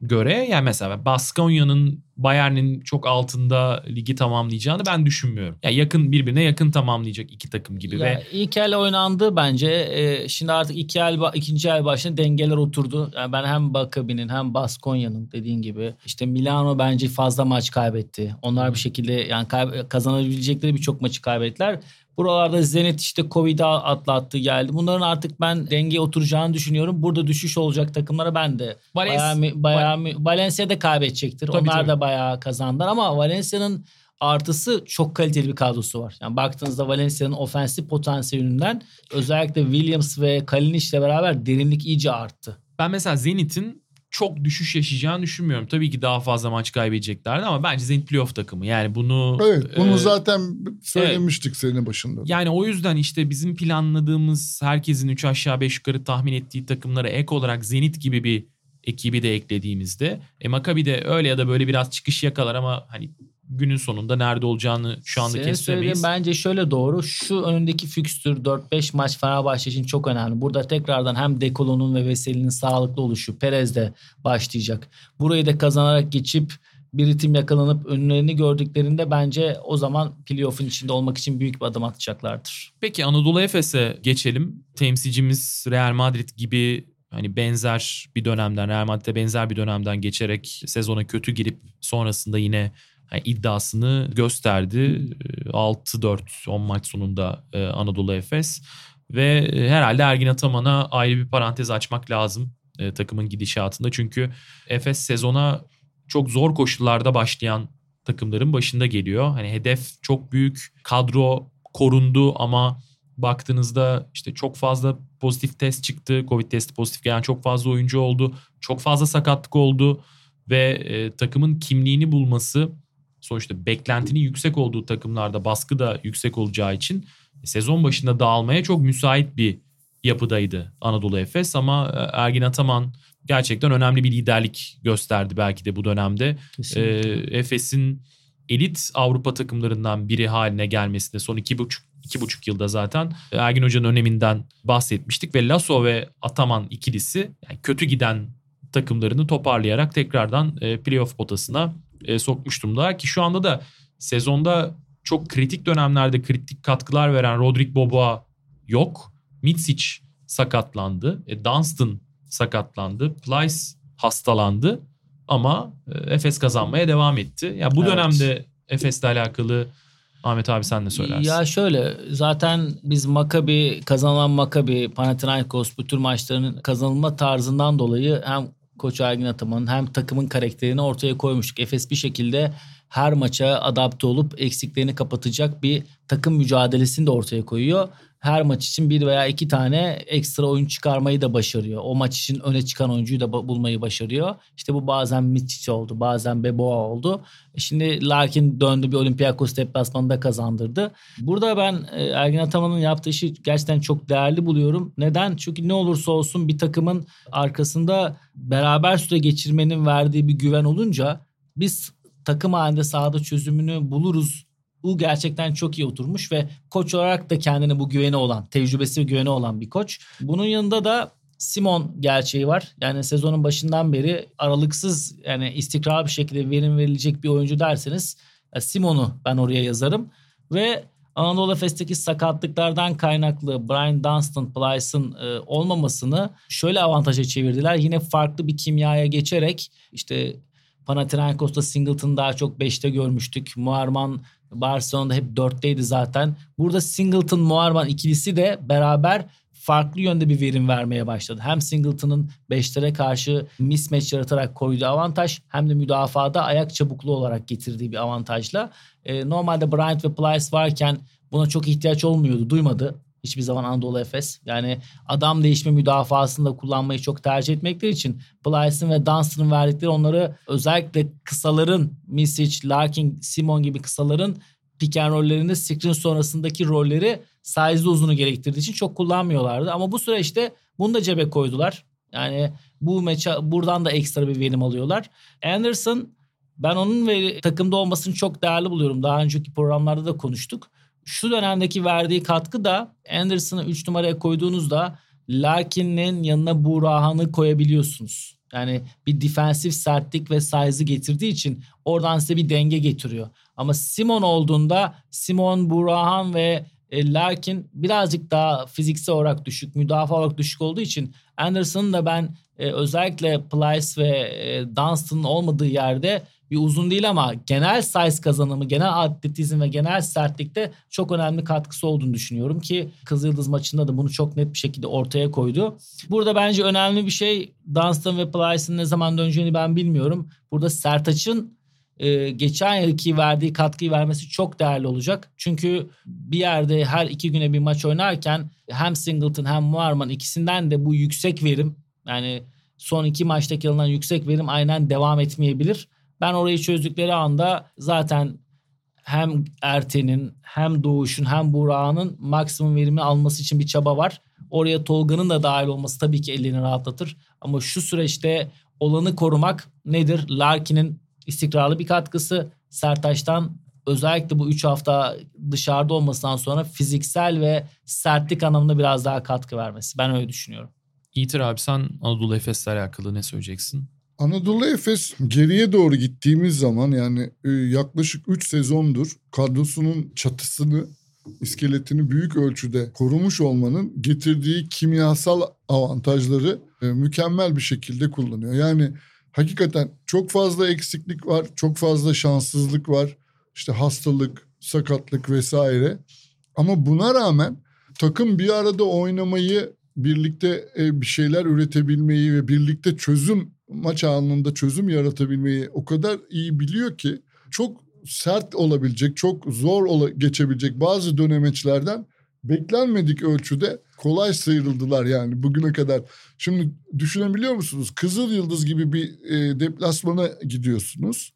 göre yani mesela Baskonya'nın Bayern'in çok altında ligi tamamlayacağını ben düşünmüyorum. Yani yakın birbirine yakın tamamlayacak iki takım gibi Ya ve ilk el oynandı bence. Ee, şimdi artık iki el, ikinci el başında dengeler oturdu. Yani ben hem Maccabi'nin hem Baskonya'nın dediğin gibi işte Milano bence fazla maç kaybetti. Onlar bir şekilde yani kay- kazanabilecekleri birçok maçı kaybettiler. Buralarda Zenit işte Covid'i atlattı geldi. Bunların artık ben dengeye oturacağını düşünüyorum. Burada düşüş olacak takımlara ben de Vales- bayağı, bayağı Valencia da kaybedecektir. Tabii, Onlar tabii. da bayağı kazandılar ama Valencia'nın artısı çok kaliteli bir kadrosu var. Yani baktığınızda Valencia'nın ofensif potansiyelinden özellikle Williams ve Kalinic'le beraber derinlik iyice arttı. ben mesela Zenit'in çok düşüş yaşayacağını düşünmüyorum. Tabii ki daha fazla maç kaybedeceklerdi ama bence Zenit playoff takımı. Yani bunu Evet bunu e, zaten söylemiştik sene başında. Yani o yüzden işte bizim planladığımız herkesin 3 aşağı 5 yukarı tahmin ettiği takımlara ek olarak Zenit gibi bir ekibi de eklediğimizde e Maccabi de öyle ya da böyle biraz çıkış yakalar ama hani günün sonunda nerede olacağını şu anda Senin kestiremeyiz. bence şöyle doğru. Şu önündeki fikstür 4-5 maç Fenerbahçe için çok önemli. Burada tekrardan hem Dekolo'nun ve Veseli'nin sağlıklı oluşu. Perez de başlayacak. Burayı da kazanarak geçip bir ritim yakalanıp önlerini gördüklerinde bence o zaman playoff'un içinde olmak için büyük bir adım atacaklardır. Peki Anadolu Efes'e geçelim. Temsilcimiz Real Madrid gibi hani benzer bir dönemden Real Madrid'e benzer bir dönemden geçerek sezona kötü girip sonrasında yine hani iddiasını gösterdi. Ee, 6-4 10 maç sonunda e, Anadolu Efes ve e, herhalde Ergin Ataman'a ayrı bir parantez açmak lazım e, takımın gidişatında. Çünkü Efes sezona çok zor koşullarda başlayan takımların başında geliyor. Hani hedef çok büyük, kadro korundu ama baktığınızda işte çok fazla pozitif test çıktı. Covid testi pozitif gelen çok fazla oyuncu oldu. Çok fazla sakatlık oldu ve e, takımın kimliğini bulması sonuçta beklentinin yüksek olduğu takımlarda baskı da yüksek olacağı için sezon başında dağılmaya çok müsait bir yapıdaydı Anadolu Efes ama e, Ergin Ataman gerçekten önemli bir liderlik gösterdi belki de bu dönemde. Ee, Efes'in elit Avrupa takımlarından biri haline gelmesinde son iki buçuk, iki buçuk yılda zaten Ergin Hoca'nın öneminden bahsetmiştik ve Lasso ve Ataman ikilisi yani kötü giden takımlarını toparlayarak tekrardan e, playoff potasına e, sokmuş durumda ki şu anda da sezonda çok kritik dönemlerde kritik katkılar veren Rodrik Boboa yok. Mitsic sakatlandı. E, Dunstan sakatlandı. Plyce hastalandı. Ama e, Efes kazanmaya devam etti. Ya bu evet. dönemde Efes'le alakalı Ahmet abi sen de söylersin. Ya şöyle zaten biz Makabi kazanan Makabi Panathinaikos bu tür maçların kazanılma tarzından dolayı hem Koç Ergin Ataman'ın hem takımın karakterini ortaya koymuştuk. Efes bir şekilde her maça adapte olup eksiklerini kapatacak bir takım mücadelesini de ortaya koyuyor her maç için bir veya iki tane ekstra oyun çıkarmayı da başarıyor. O maç için öne çıkan oyuncuyu da bulmayı başarıyor. İşte bu bazen Mitic oldu, bazen Beboa oldu. E şimdi Larkin döndü bir Olympiakos deplasmanında kazandırdı. Burada ben e, Ergin Ataman'ın yaptığı işi gerçekten çok değerli buluyorum. Neden? Çünkü ne olursa olsun bir takımın arkasında beraber süre geçirmenin verdiği bir güven olunca biz takım halinde sahada çözümünü buluruz bu gerçekten çok iyi oturmuş ve koç olarak da kendine bu güveni olan, tecrübesi ve güveni olan bir koç. Bunun yanında da Simon gerçeği var. Yani sezonun başından beri aralıksız yani istikrar bir şekilde verim verilecek bir oyuncu derseniz e, Simon'u ben oraya yazarım. Ve Anadolu Efes'teki sakatlıklardan kaynaklı Brian Dunstan, Plyce'ın e, olmamasını şöyle avantaja çevirdiler. Yine farklı bir kimyaya geçerek işte Panathinaikos'ta Singleton daha çok 5'te görmüştük. Muarman Barcelona'da hep 4'teydi zaten. Burada Singleton Muarman ikilisi de beraber farklı yönde bir verim vermeye başladı. Hem Singleton'ın 5'lere karşı mismatch yaratarak koyduğu avantaj hem de müdafada ayak çabukluğu olarak getirdiği bir avantajla. E, normalde Bryant ve Plyce varken buna çok ihtiyaç olmuyordu. Duymadı hiçbir zaman Anadolu Efes. Yani adam değişme müdafasında kullanmayı çok tercih etmekleri için Plyce'ın ve Dunstan'ın verdikleri onları özellikle kısaların Misic, Larkin, Simon gibi kısaların pick and rolllerinde screen sonrasındaki rolleri size uzunu gerektirdiği için çok kullanmıyorlardı. Ama bu süreçte bunu da cebe koydular. Yani bu meça buradan da ekstra bir verim alıyorlar. Anderson ben onun ve takımda olmasını çok değerli buluyorum. Daha önceki programlarda da konuştuk şu dönemdeki verdiği katkı da Anderson'ı 3 numaraya koyduğunuzda Larkin'in yanına Burahan'ı koyabiliyorsunuz. Yani bir defensif sertlik ve size'ı getirdiği için oradan size bir denge getiriyor. Ama Simon olduğunda Simon, Burahan ve e, Larkin birazcık daha fiziksel olarak düşük, müdafaa olarak düşük olduğu için Anderson'ın da ben e, özellikle Plyce ve e, Dunstan'ın olmadığı yerde bir uzun değil ama genel size kazanımı, genel atletizm ve genel sertlikte çok önemli katkısı olduğunu düşünüyorum ki Kızıldız maçında da bunu çok net bir şekilde ortaya koydu. Burada bence önemli bir şey Dunstan ve Plyce'ın ne zaman döneceğini ben bilmiyorum. Burada Sertaç'ın e, geçen yılki verdiği katkıyı vermesi çok değerli olacak. Çünkü bir yerde her iki güne bir maç oynarken hem Singleton hem Muarman ikisinden de bu yüksek verim yani son iki maçtaki alınan yüksek verim aynen devam etmeyebilir. Ben orayı çözdükleri anda zaten hem Erten'in hem Doğuş'un hem Burak'ın maksimum verimi alması için bir çaba var. Oraya Tolga'nın da dahil olması tabii ki elini rahatlatır. Ama şu süreçte olanı korumak nedir? Larkin'in istikrarlı bir katkısı. Sertaç'tan özellikle bu 3 hafta dışarıda olmasından sonra fiziksel ve sertlik anlamında biraz daha katkı vermesi. Ben öyle düşünüyorum. İyitir abi sen Anadolu Efes'le alakalı ne söyleyeceksin? Anadolu Efes geriye doğru gittiğimiz zaman yani e, yaklaşık 3 sezondur kadrosunun çatısını, iskeletini büyük ölçüde korumuş olmanın getirdiği kimyasal avantajları e, mükemmel bir şekilde kullanıyor. Yani hakikaten çok fazla eksiklik var, çok fazla şanssızlık var. İşte hastalık, sakatlık vesaire. Ama buna rağmen takım bir arada oynamayı, birlikte e, bir şeyler üretebilmeyi ve birlikte çözüm maç anında çözüm yaratabilmeyi o kadar iyi biliyor ki çok sert olabilecek, çok zor ola- geçebilecek bazı dönemeçlerden beklenmedik ölçüde kolay sıyrıldılar yani bugüne kadar. Şimdi düşünebiliyor musunuz? Kızıl Yıldız gibi bir e, deplasmana gidiyorsunuz.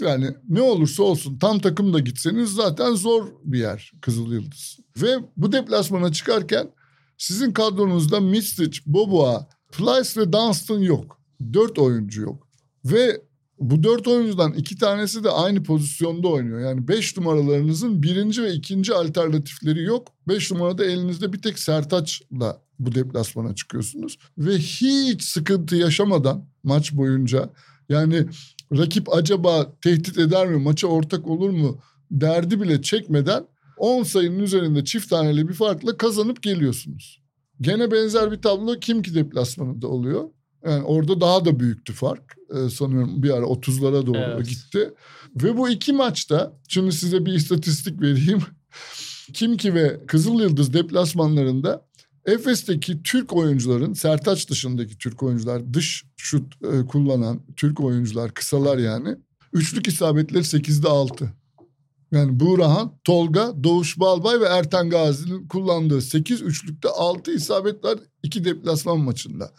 Yani ne olursa olsun tam takımda gitseniz zaten zor bir yer Kızıl Yıldız. Ve bu deplasmana çıkarken sizin kadronuzda Mistic, Boboa, Plyce ve Dunstan yok. Dört oyuncu yok. Ve bu dört oyuncudan iki tanesi de aynı pozisyonda oynuyor. Yani beş numaralarınızın birinci ve ikinci alternatifleri yok. Beş numarada elinizde bir tek Sertaç'la bu deplasmana çıkıyorsunuz. Ve hiç sıkıntı yaşamadan maç boyunca yani rakip acaba tehdit eder mi, maça ortak olur mu derdi bile çekmeden 10 sayının üzerinde çift taneli bir farkla kazanıp geliyorsunuz. Gene benzer bir tablo Kimki deplasmanında oluyor. Yani orada daha da büyüktü fark. Ee, sanıyorum bir ara 30'lara doğru Evet. gitti. Ve bu iki maçta şimdi size bir istatistik vereyim. Kimki ve Kızıl Yıldız deplasmanlarında Efes'teki Türk oyuncuların, Sertaç dışındaki Türk oyuncular, dış şut e, kullanan Türk oyuncular, kısalar yani. Üçlük isabetleri 8'de 6. Yani Buğrahan, Tolga, Doğuş Balbay ve Ertan Gazi'nin kullandığı 8 üçlükte 6 isabet var iki deplasman maçında.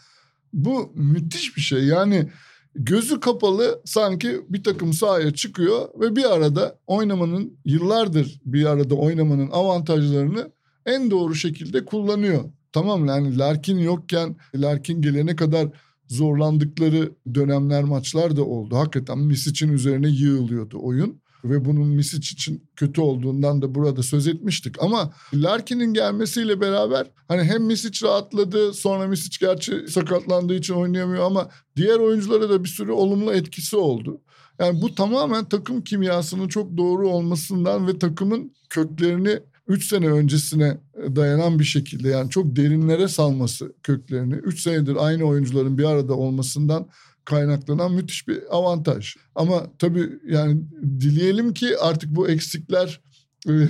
Bu müthiş bir şey. Yani gözü kapalı sanki bir takım sahaya çıkıyor ve bir arada oynamanın yıllardır bir arada oynamanın avantajlarını en doğru şekilde kullanıyor. Tamam yani Larkin yokken Larkin gelene kadar zorlandıkları dönemler maçlar da oldu. Hakikaten Misic'in üzerine yığılıyordu oyun. Ve bunun Misic için kötü olduğundan da burada söz etmiştik. Ama Larkin'in gelmesiyle beraber hani hem Misic rahatladı sonra Misic gerçi sakatlandığı için oynayamıyor ama diğer oyunculara da bir sürü olumlu etkisi oldu. Yani bu tamamen takım kimyasının çok doğru olmasından ve takımın köklerini 3 sene öncesine dayanan bir şekilde yani çok derinlere salması köklerini 3 senedir aynı oyuncuların bir arada olmasından kaynaklanan müthiş bir avantaj. Ama tabii yani dileyelim ki artık bu eksikler e,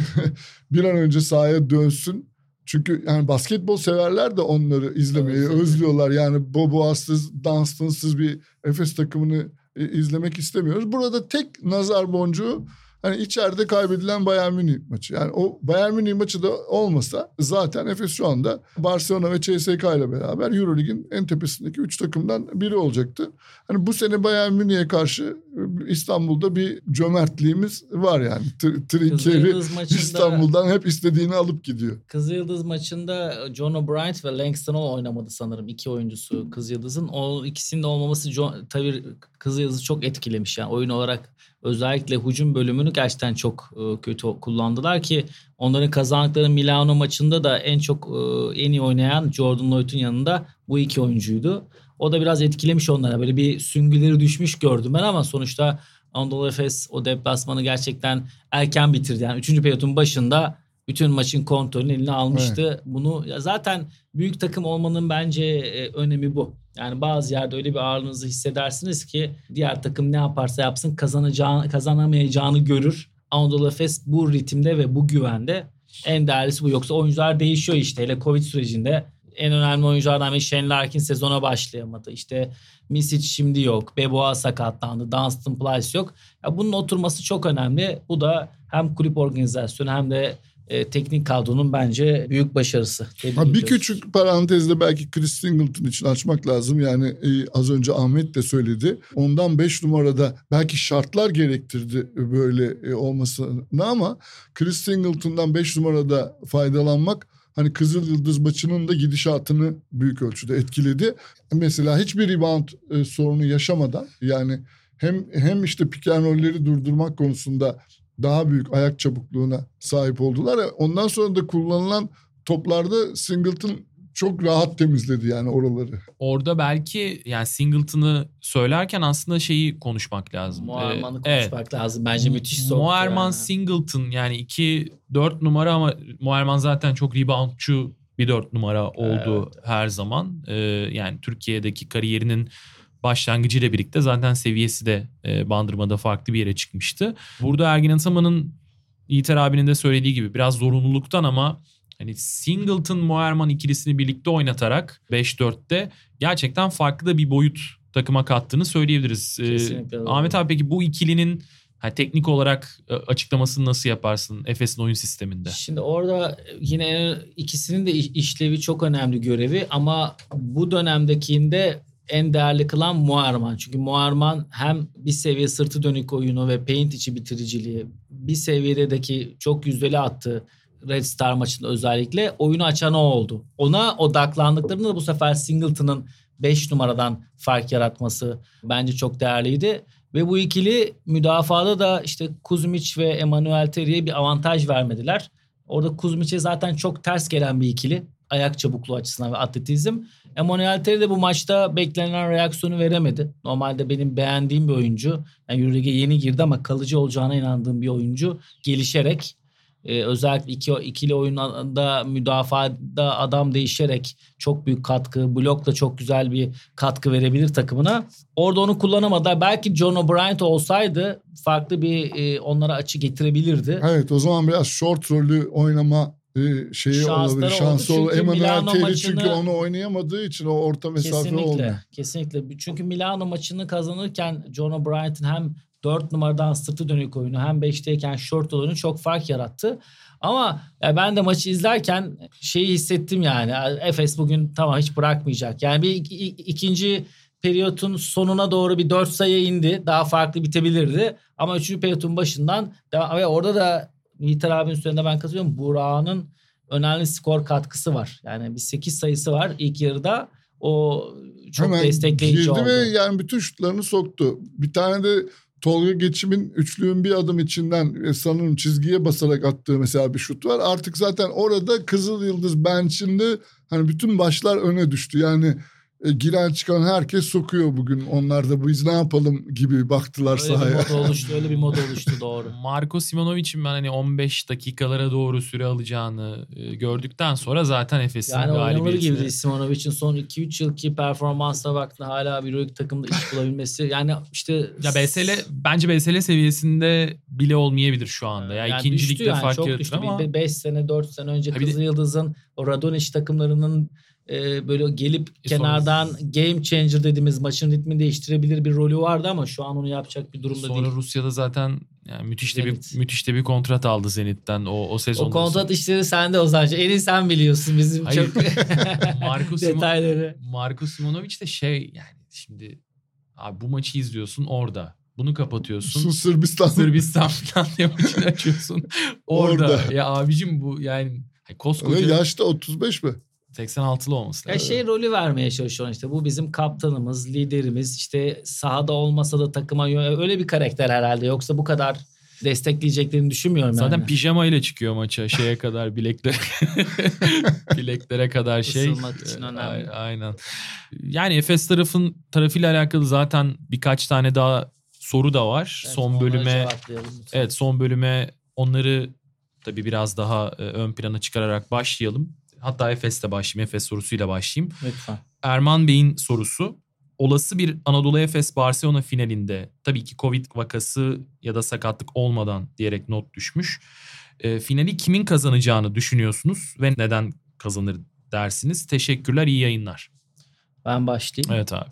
bir an önce sahaya dönsün. Çünkü yani basketbol severler de onları izlemeyi Evet. özlüyorlar. Yani Boboas'sız, Dunstan'sız bir Efes takımını e, izlemek istemiyoruz. Burada tek nazar boncuğu hani içeride kaybedilen Bayern Münih maçı. Yani o Bayern Münih maçı da olmasa zaten Efes şu anda Barcelona ve CSK ile beraber Eurolig'in en tepesindeki üç takımdan biri olacaktı. Hani bu sene Bayern Münih'e karşı e, İstanbul'da bir cömertliğimiz var yani. Tr- Trinkeri İstanbul'dan hep istediğini alıp gidiyor. Kızılyıldız maçında John O'Brien ve Langston Hall oynamadı sanırım iki oyuncusu Kızılyıldız'ın. O ikisinin de olmaması John, tabii Kızılyıldız'ı çok etkilemiş yani oyun olarak özellikle hücum bölümünü gerçekten çok e, kötü kullandılar ki onların kazandıkları Milano maçında da en çok e, en iyi oynayan Jordan Lloyd'un yanında bu iki oyuncuydu. O da biraz etkilemiş onlara. Böyle bir süngüleri düşmüş gördüm ben ama sonuçta Anadolu Efes o deplasmanı gerçekten erken bitirdi. Yani 3. periyotun başında bütün maçın kontrolünü eline almıştı. Bunu ya zaten büyük takım olmanın bence e, önemi bu. Yani bazı yerde öyle bir ağırlığınızı hissedersiniz ki diğer takım ne yaparsa yapsın kazanacağını, kazanamayacağını görür. Anadolu Efes bu ritimde ve bu güvende en değerlisi bu. Yoksa oyuncular değişiyor işte. Hele Covid sürecinde en önemli oyunculardan biri Shane Larkin sezona başlayamadı. İşte Misic şimdi yok. Beboa sakatlandı. Dunstan Plyce yok. Ya bunun oturması çok önemli. Bu da hem kulüp organizasyonu hem de e, teknik kadronun bence büyük başarısı. Tebrik Ha, bir ediyoruz. küçük parantezde belki Chris Singleton için açmak lazım. Yani e, az önce Ahmet de söyledi. Ondan 5 numarada belki şartlar gerektirdi böyle e, olmasını ama Chris Singleton'dan 5 numarada faydalanmak hani Kızıl Yıldız maçının da gidişatını büyük ölçüde etkiledi. Mesela hiçbir rebound e, sorunu yaşamadan yani hem hem işte pick and roll'leri durdurmak konusunda daha büyük ayak çabukluğuna sahip oldular. Ondan sonra da kullanılan toplarda Singleton çok rahat temizledi yani oraları. Orada belki yani Singleton'ı söylerken aslında şeyi konuşmak lazım. Muharman'ı Ee, konuşmak lazım. Bence müthiş soktu. Muharman yani. Singleton yani 2 4 numara ama Muharman zaten çok reboundçu bir 4 numara oldu her zaman. Ee, yani Türkiye'deki kariyerinin başlangıcıyla birlikte zaten seviyesi de e, Bandırma'da farklı bir yere çıkmıştı. Burada Ergin Ataman'ın Yiğiter abinin de söylediği gibi biraz zorunluluktan ama hani Singleton Muharman ikilisini birlikte oynatarak 5-4'te gerçekten farklı da bir boyut takıma kattığını söyleyebiliriz. Ee, Kesinlikle. Ahmet abi peki bu ikilinin Ha, teknik olarak e, açıklamasını nasıl yaparsın Efes'in oyun sisteminde? Şimdi orada yine ikisinin de işlevi çok önemli görevi ama bu dönemdekinde en değerli kılan Muarman. Çünkü Muarman hem bir seviye sırtı dönük oyunu ve paint içi bitiriciliği bir seviyedeki çok yüzdeli attı Red Star maçında özellikle oyunu açan o oldu. Ona odaklandıklarında da bu sefer Singleton'ın 5 numaradan fark yaratması bence çok değerliydi. Ve bu ikili müdafada da işte Kuzmic ve Emmanuel Terry'e bir avantaj vermediler. Orada Kuzmic'e zaten çok ters gelen bir ikili. Ayak çabukluğu açısından ve atletizm. Emmanuel Terry de bu maçta beklenen reaksiyonu veremedi. Normalde benim beğendiğim bir oyuncu. Yani Euroleague'e yeni girdi ama kalıcı olacağına inandığım bir oyuncu. Gelişerek e, özellikle iki, ikili oyunda müdafada adam değişerek çok büyük katkı, blok da çok güzel bir katkı verebilir takımına. Orada onu kullanamadı. Belki John O'Brien olsaydı farklı bir e, onlara açı getirebilirdi. Evet o zaman biraz short rolü oynama e, şeyi Şansları olabilir. Şansı oldu. Çünkü Emanuel Milano maçını- çünkü onu oynayamadığı için o orta mesafe Kesinlikle. olmuyor. Kesinlikle. Çünkü Milano maçını kazanırken John O'Brien'in hem 4 numaradan sırtı dönük oyunu hem 5'teyken short oyunu çok fark yarattı. Ama ya ben de maçı izlerken şeyi hissettim yani. Efes bugün tamam hiç bırakmayacak. Yani bir ik- ik- ikinci periyotun sonuna doğru bir 4 sayı indi. Daha farklı bitebilirdi. Ama üçüncü periyotun başından devam, ve orada da Yiğiter abinin üzerinde ben katılıyorum. Burak'ın önemli skor katkısı var. Yani bir 8 sayısı var ilk yarıda. O çok Hemen destekleyici girdi oldu. ve yani bütün şutlarını soktu. Bir tane de Tolga Geçim'in üçlüğün bir adım içinden e, sanırım çizgiye basarak attığı mesela bir şut var. Artık zaten orada Kızıl Yıldız bench'inde hani bütün başlar öne düştü. Yani e, giren çıkan herkes sokuyor bugün. Onlar da biz ne yapalım gibi baktılar Öyle bir sahaya. mod oluştu, öyle bir mod oluştu doğru. Marco Simonovic'in ben hani 15 dakikalara doğru süre alacağını e, gördükten sonra zaten Efes'in Yani oynanır galibiyetine... gibi Simonovic'in son 2-3 yılki performansına baktığında hala bir Euroleague takımda iş bulabilmesi. Yani işte Ya BSL bence BSL seviyesinde bile olmayabilir şu anda. Ya Yani ikinci ligde yani, fark yaratır ama 5 sene 4 sene önce bir Kızıl Yıldız'ın o Radonjic takımlarının e, böyle gelip E kenardan game changer dediğimiz maçın ritmini değiştirebilir bir rolü vardı ama şu an onu yapacak bir durumda sonra değil. Rusya'da zaten yani müthiş de bir Zenit. müthiş de bir kontrat aldı Zenit'ten o o sezonda. O kontrat işleri sende o sadece. En iyi sen biliyorsun bizim Hayır. çok Marco Simo- detayları. Marco Simonovic de şey yani şimdi abi bu maçı izliyorsun orada. Bunu kapatıyorsun. Su Sırbistan. Sırbistan falan diye maçını açıyorsun. Orada. Orada. Ya abicim bu yani hani koskoca yaşta 35 mi? 86'lı olması Ya lazım. şey rolü vermeye çalışıyor işte. Bu bizim kaptanımız, liderimiz. işte sahada olmasa da takıma öyle bir karakter herhalde. Yoksa bu kadar destekleyeceklerini düşünmüyorum Zaten yani. pijama ile çıkıyor maça şeye kadar bileklere bileklere kadar şey. Isınmak için önemli. Aynen. Yani Efes tarafın tarafıyla alakalı zaten birkaç tane daha soru da var. Evet, son bölüme. Evet son bölüme onları tabii biraz daha e, ön plana çıkararak başlayalım. Hatta Efes'te başlayayım. Efes sorusuyla başlayayım. Lütfen. Erman Bey'in sorusu. Olası bir Anadolu Efes Barcelona finalinde tabii ki Covid vakası ya da sakatlık olmadan diyerek not düşmüş. E, finali kimin kazanacağını düşünüyorsunuz ve neden kazanır dersiniz? Teşekkürler, iyi yayınlar. Ben başlayayım. Evet abi.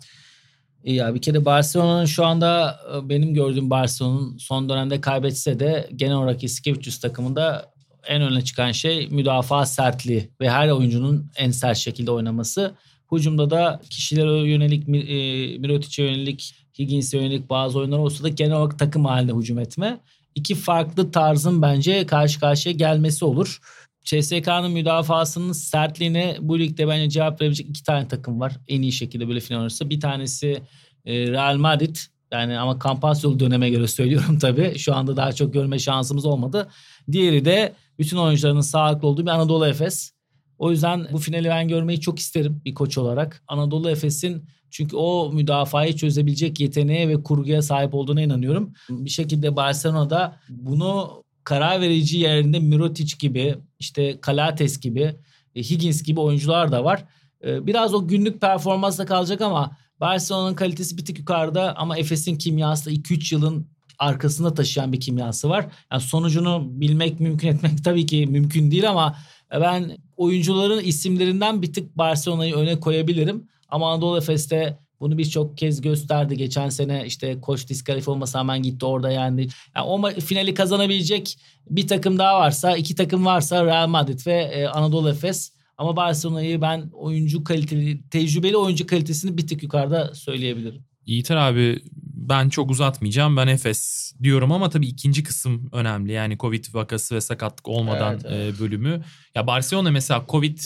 İyi ya bir kere Barcelona'nın şu anda e, benim gördüğüm Barcelona'nın son dönemde kaybetse de genel olarak Iskevicius takımında en öne çıkan şey müdafaa sertliği ve her oyuncunun en sert şekilde oynaması. Hücumda da kişilere yönelik, e, Mirotic'e yönelik, Higgins'e yönelik bazı oyunlar olsa da genel olarak takım halinde hücum etme. İki farklı tarzın bence karşı karşıya gelmesi olur. CSK'nın müdafasının sertliğine bu ligde bence cevap verebilecek iki tane takım var. En iyi şekilde böyle final oynarsa. Bir tanesi e, Real Madrid. Yani ama Campasyolu döneme göre söylüyorum tabii. Şu anda daha çok görme şansımız olmadı. Diğeri de bütün oyuncuların sağlıklı olduğu bir Anadolu Efes. O yüzden bu finali ben görmeyi çok isterim bir koç olarak. Anadolu Efes'in çünkü o müdafayı çözebilecek yeteneğe ve kurguya sahip olduğuna inanıyorum. Bir şekilde Barcelona'da bunu karar verici yerinde Mirotic gibi, işte Kalates gibi, e, Higgins gibi oyuncular da var. E, Biraz o günlük performansla kalacak ama Barcelona'nın kalitesi bir tık yukarıda ama Efes'in kimyası da 2-3 yılın arkasında taşıyan bir kimyası var. Yani sonucunu bilmek, mümkün etmek tabii ki mümkün değil ama ben oyuncuların isimlerinden bir tık Barcelona'yı öne koyabilirim. Ama Anadolu Efes'te Bunu birçok kez gösterdi. Geçen sene işte koç diskalifiye olmasa hemen gitti orada yendi. Yani o finali kazanabilecek bir takım daha varsa, iki takım varsa Real Madrid ve e, Anadolu Efes. Ama Barcelona'yı ben oyuncu kaliteli, tecrübeli oyuncu kalitesini bir tık yukarıda söyleyebilirim. Yiğiter abi ben çok uzatmayacağım. Ben Efes diyorum ama tabii ikinci kısım önemli. Yani Covid vakası ve sakatlık olmadan evet, evet. bölümü. Ya Barcelona mesela Covid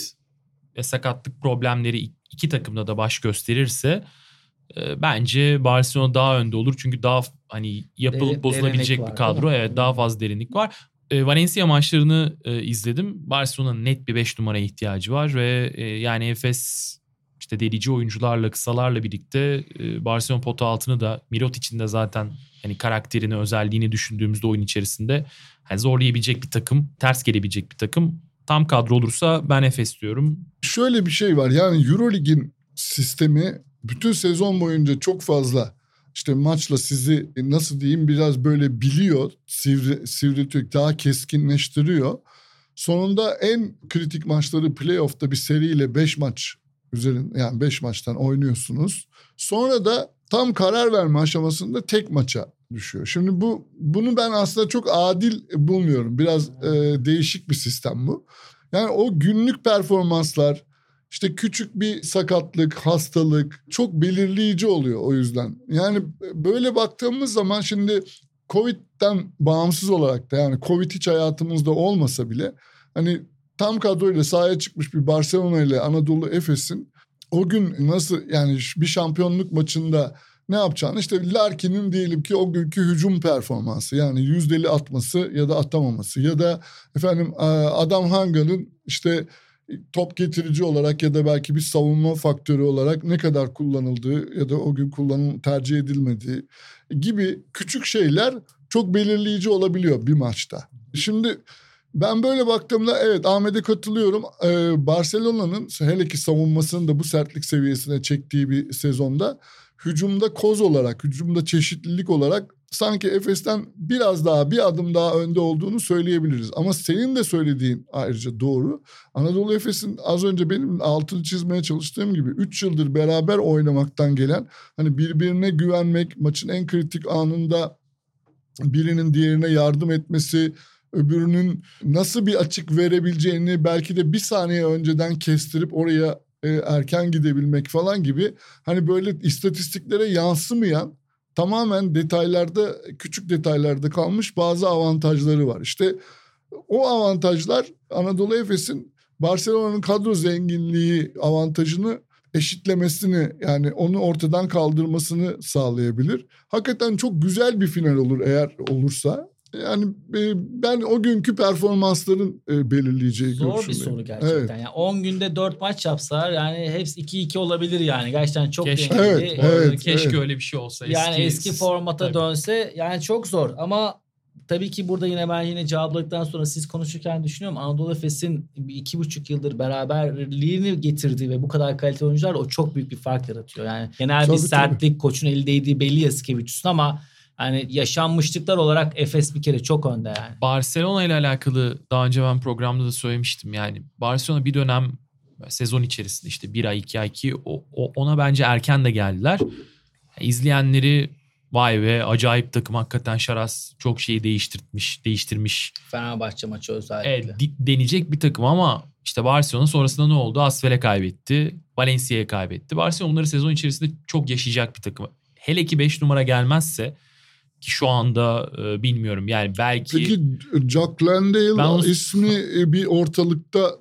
ve sakatlık problemleri iki takımda da baş gösterirse bence Barcelona daha önde olur. Çünkü daha hani yapılıp Deri, bozulabilecek bir kadro. Evet daha fazla derinlik var. Valencia maçlarını izledim. Barcelona'nın net bir 5 numara ihtiyacı var ve yani Efes işte delici oyuncularla kısalarla birlikte e, Barcelona pota altını da Mirot için de zaten hani karakterini özelliğini düşündüğümüzde oyun içerisinde hani zorlayabilecek bir takım, ters gelebilecek bir takım. Tam kadro olursa ben Efes diyorum. Şöyle bir şey var yani Eurolig'in sistemi bütün sezon boyunca çok fazla işte maçla sizi nasıl diyeyim biraz böyle biliyor, sivri, sivriltiyor, daha keskinleştiriyor. Sonunda en kritik maçları playoff'ta bir seriyle 5 maç üzerin yani 5 maçtan oynuyorsunuz. Sonra da tam karar verme aşamasında tek maça düşüyor. Şimdi bu bunu ben aslında çok adil bulmuyorum. Biraz e, değişik bir sistem bu. Yani o günlük performanslar işte küçük bir sakatlık, hastalık çok belirleyici oluyor o yüzden. Yani böyle baktığımız zaman şimdi Covid'den bağımsız olarak da yani Covid hiç hayatımızda olmasa bile hani tam kadroyla sahaya çıkmış bir Barcelona ile Anadolu Efes'in o gün nasıl yani bir şampiyonluk maçında ne yapacağını işte Larkin'in diyelim ki o günkü hücum performansı yani yüzdeli atması ya da atamaması ya da efendim Adam Hanga'nın işte top getirici olarak ya da belki bir savunma faktörü olarak ne kadar kullanıldığı ya da o gün kullanım tercih edilmediği gibi küçük şeyler çok belirleyici olabiliyor bir maçta. Şimdi ben böyle baktığımda evet Ahmet'e katılıyorum. Ee, Barcelona'nın hele ki savunmasının da bu sertlik seviyesine çektiği bir sezonda hücumda koz olarak, hücumda çeşitlilik olarak sanki Efes'ten biraz daha bir adım daha önde olduğunu söyleyebiliriz. Ama senin de söylediğin ayrıca doğru. Anadolu Efes'in az önce benim altını çizmeye çalıştığım gibi 3 yıldır beraber oynamaktan gelen hani birbirine güvenmek, maçın en kritik anında birinin diğerine yardım etmesi, öbürünün nasıl bir açık verebileceğini belki de bir saniye önceden kestirip oraya e, erken gidebilmek falan gibi hani böyle istatistiklere yansımayan tamamen detaylarda küçük detaylarda kalmış bazı avantajları var. İşte o avantajlar Anadolu Efes'in Barcelona'nın kadro zenginliği avantajını eşitlemesini yani onu ortadan kaldırmasını sağlayabilir. Hakikaten çok güzel bir final olur eğer olursa. Yani ben o günkü performansların belirleyeceği Zor görüşündeyim. bir soru gerçekten. Evet. Yani 10 günde 4 maç yapsalar yani hepsi 2-2 olabilir yani. Gerçekten çok keşke, Evet, evet, keşke evet. öyle bir şey olsa. Yani eski, eski formata tabii. dönse yani çok zor ama tabii ki burada yine ben yine cevapladıktan sonra siz konuşurken düşünüyorum. Anadolu Efes'in iki buçuk yıldır beraberliğini getirdiği ve bu kadar kaliteli oyuncular o çok büyük bir fark yaratıyor. Yani genel tabii, bir sertlik tabii. koçun elde belli Yasikevicius'un ama yani yaşanmışlıklar olarak Efes bir kere çok önde yani. Barcelona ile alakalı daha önce ben programda da söylemiştim. Yani Barcelona bir dönem sezon içerisinde işte bir ay iki ay ki o, o, ona bence erken de geldiler. İzleyenleri vay be acayip takım hakikaten Şaras çok şeyi değiştirmiş değiştirmiş. Fenerbahçe maçı özellikle. Evet deneyecek bir takım ama işte Barcelona sonrasında ne oldu? Asfel'e kaybetti. Valencia'ya kaybetti. Barcelona onları sezon içerisinde çok yaşayacak bir takım. Hele ki 5 numara gelmezse şu anda e, bilmiyorum. Yani belki... Peki Jack Landale ben ismi e, bir ortalıkta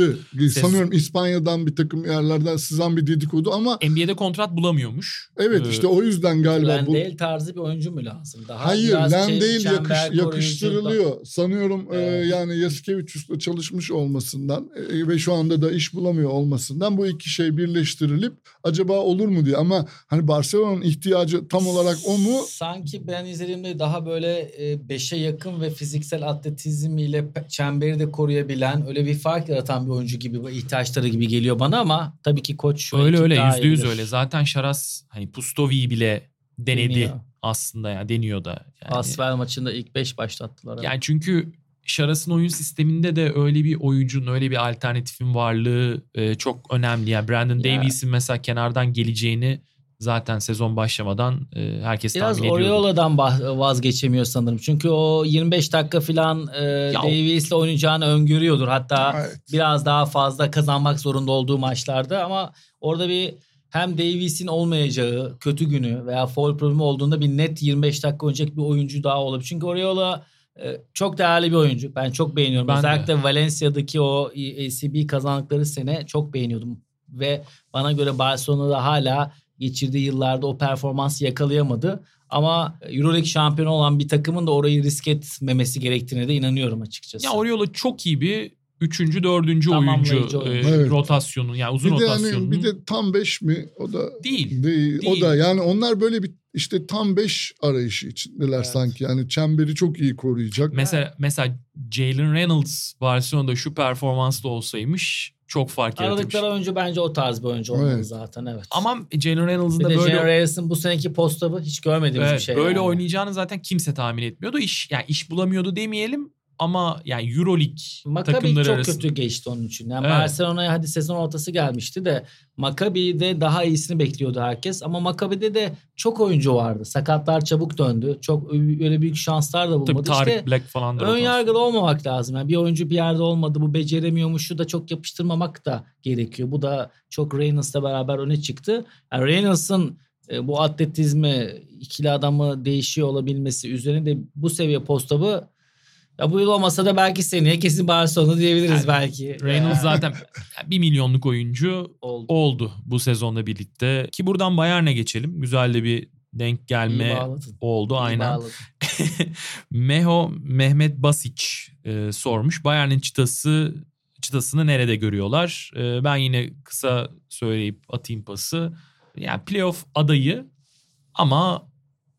dolaştı. Ses... Sanıyorum İspanya'dan bir takım yerlerden sızan bir dedikodu ama... NBA'de kontrat bulamıyormuş. Evet ee, işte o yüzden galiba... Landale bu... tarzı bir oyuncu mu lazım? Daha Hayır Landale yakış, yakıştırılıyor. Da... Sanıyorum e, evet. e, yani Yasikevicius'la çalışmış olmasından e, ve şu anda da iş bulamıyor olmasından bu iki şey birleştirilip acaba olur mu diye. Ama hani Barcelona'nın ihtiyacı tam olarak o mu? Sanki sanki ben izlediğimde daha böyle 5'e yakın ve fiziksel atletizmiyle çemberi de koruyabilen öyle bir fark yaratan bir oyuncu gibi ihtiyaçları gibi geliyor bana ama tabii ki koç öyle öyle yüzde yüz öyle. Zaten Şaras hani Pustovi'yi bile denedi Deniyor. aslında ya yani deniyor da. Yani. Asfer maçında ilk 5 başlattılar. Yani çünkü Şaras'ın oyun sisteminde de öyle bir oyuncunun, öyle bir alternatifin varlığı e, çok önemli. Yani Brandon Ya. Davies'in mesela kenardan geleceğini zaten sezon başlamadan e, herkes Biraz tahmin ediyordu. Oriola'dan bah- vazgeçemiyor sanırım. Çünkü o 25 dakika falan e, Davies'le oynayacağını öngörüyordur. Hatta Evet. biraz daha fazla kazanmak zorunda olduğu maçlarda ama orada bir hem Davies'in olmayacağı kötü günü veya foul problemi olduğunda bir net 25 dakika oynayacak bir oyuncu daha olabilir. Çünkü Oriola e, çok değerli bir oyuncu. Ben çok beğeniyorum. Ben de. Özellikle Valencia'daki o ACB kazandıkları sene çok beğeniyordum. Ve bana göre Barcelona'da hala geçirdiği yıllarda o performansı yakalayamadı. Ama Euroleague şampiyonu olan bir takımın da orayı risk etmemesi gerektiğine de inanıyorum açıkçası. Ya Oriola çok iyi bir üçüncü, dördüncü Tamamlayıcı oyuncu, oyuncu. e, Evet. rotasyonu yani uzun Bir de, hani, bir de tam 5 mi? O da Değil. değil. O Değil. da yani onlar böyle bir işte tam 5 arayışı içindeler Evet. sanki. Yani çemberi çok iyi koruyacak. Mesela mesela Jalen Reynolds Barcelona'da şu performansla olsaymış çok fark yaratırmış. Aradıkları oyuncu bence o tarz bir oyuncu olmalı Evet. zaten evet. Ama Jalen Reynolds'ın da böyle Generations'ın bu seneki postabı hiç görmediğimiz Evet, bir şey. böyle yani. oynayacağını zaten kimse tahmin etmiyordu. İş yani iş bulamıyordu demeyelim ama yani EuroLeague Maccabi takımları çok arasında kötü geçti onun için. Yani Evet. Barcelona'ya hadi sezon ortası gelmişti de Maccabi'de daha iyisini bekliyordu herkes. Ama Maccabi'de de çok oyuncu vardı. Sakatlar çabuk döndü. Çok öyle büyük şanslar da bulmadı. tabii Tarık İşte Black falan da ön yargılı olmamak lazım. Yani bir oyuncu bir yerde olmadı bu beceremiyormuşu da çok yapıştırmamak da gerekiyor. Bu da çok Reynolds'la beraber öne çıktı. Yani Reynolds'ın e, bu atletizmi ikili adamı değişiyor olabilmesi üzerine de bu seviye postabı ya bu yıl olmasa da belki seneye kesin Barcelona diyebiliriz Yani belki. Reynolds zaten bir milyonluk oyuncu oldu. oldu bu sezonla birlikte. Ki buradan Bayern'e geçelim. Güzel de bir denk gelme oldu İyi aynen. Meho Mehmet Basic e, sormuş. Bayern'in çıtası çıtasını nerede görüyorlar? E, ben yine kısa söyleyip atayım pası. Yani playoff adayı ama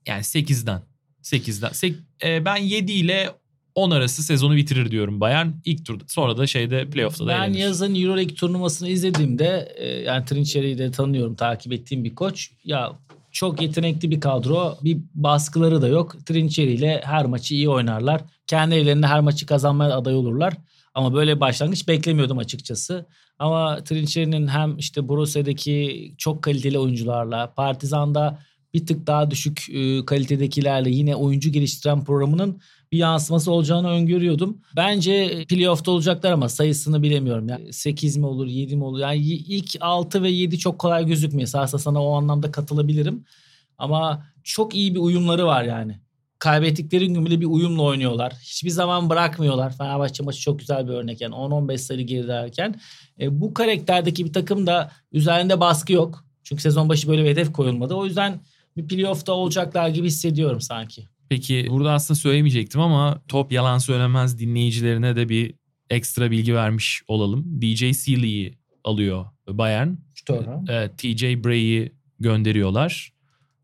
yani 8'den 8'den. Sek- e, ben 7 ile 10 arası sezonu bitirir diyorum Bayern. İlk turda sonra da şeyde playoff'ta da Ben elenir. yazın Euroleague turnuvasını izlediğimde e, yani Trinçeri'yi de tanıyorum takip ettiğim bir koç. Ya çok yetenekli bir kadro. Bir baskıları da yok. Trinçeri ile her maçı iyi oynarlar. Kendi evlerinde her maçı kazanmaya aday olurlar. Ama böyle başlangıç beklemiyordum açıkçası. Ama Trinçeri'nin hem işte Borussia'daki çok kaliteli oyuncularla, Partizan'da bir tık daha düşük e, kalitedekilerle yine oyuncu geliştiren programının bir yansıması olacağını öngörüyordum. Bence playoff'ta olacaklar ama sayısını bilemiyorum. Yani 8 mi olur 7 mi olur? Yani ilk 6 ve 7 çok kolay gözükmüyor. Esasında sana o anlamda katılabilirim. Ama çok iyi bir uyumları var yani. Kaybettikleri gün bile bir uyumla oynuyorlar. Hiçbir zaman bırakmıyorlar. Fenerbahçe maçı çok güzel bir örnek. Yani 10-15 sayı gerilerken. E, bu karakterdeki bir takım da üzerinde baskı yok. Çünkü sezon başı böyle bir hedef koyulmadı. O yüzden bir playoff'ta olacaklar gibi hissediyorum sanki. Peki burada aslında söylemeyecektim ama top yalan söylemez dinleyicilerine de bir ekstra bilgi vermiş olalım. DJ Sealy'i alıyor Bayern. Şütör, Evet, TJ Bray'i gönderiyorlar.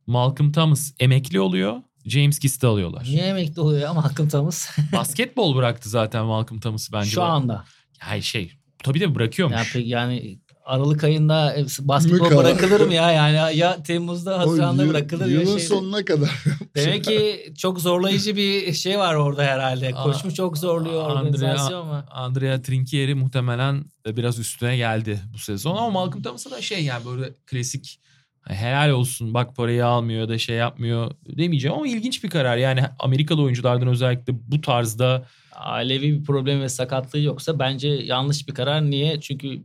Malcolm Thomas emekli oluyor. James Gist'i alıyorlar. Niye emekli oluyor ya Malcolm Thomas? Basketbol bıraktı zaten Malcolm Thomas'ı bence. Şu anda. Yani şey tabii de bırakıyormuş. Yani, yani Aralık ayında basketbol Mükemmel. bırakılır mı ya? Yani ya Temmuz'da O Haziran'da yıl- bırakılır ya Yılın şeyde. sonuna kadar. Demek ki çok zorlayıcı bir şey var orada herhalde. Koç mu çok zorluyor Andrea- organizasyon mu? Andrea Trinchieri muhtemelen biraz üstüne geldi bu sezon ama Malcolm Thomas'a da şey yani böyle klasik helal olsun bak parayı almıyor ya da şey yapmıyor demeyeceğim ama ilginç bir karar. Yani Amerikalı oyunculardan özellikle bu tarzda Ailevi bir problemi ve sakatlığı yoksa bence yanlış bir karar. Niye? Çünkü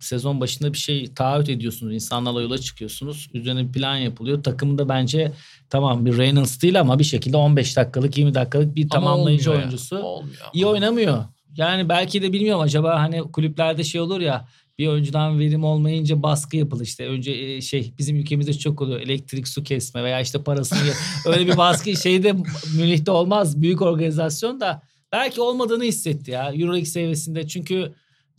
sezon başında bir şey taahhüt ediyorsunuz. İnsanlarla yola çıkıyorsunuz. Üzerine bir plan yapılıyor. Takımda bence tamam bir Reynolds değil ama bir şekilde 15 dakikalık 20 dakikalık bir ama tamamlayıcı olmuyor ya. oyuncusu. Olmuyor. ama. iyi oynamıyor. Yani belki de bilmiyorum acaba hani kulüplerde şey olur ya bir oyuncudan verim olmayınca baskı yapılır işte. Önce e, şey bizim ülkemizde çok oluyor elektrik su kesme veya işte parasını öyle bir baskı şeyde Münih'te olmaz. Büyük organizasyon da belki olmadığını hissetti ya Euroleague seviyesinde. Çünkü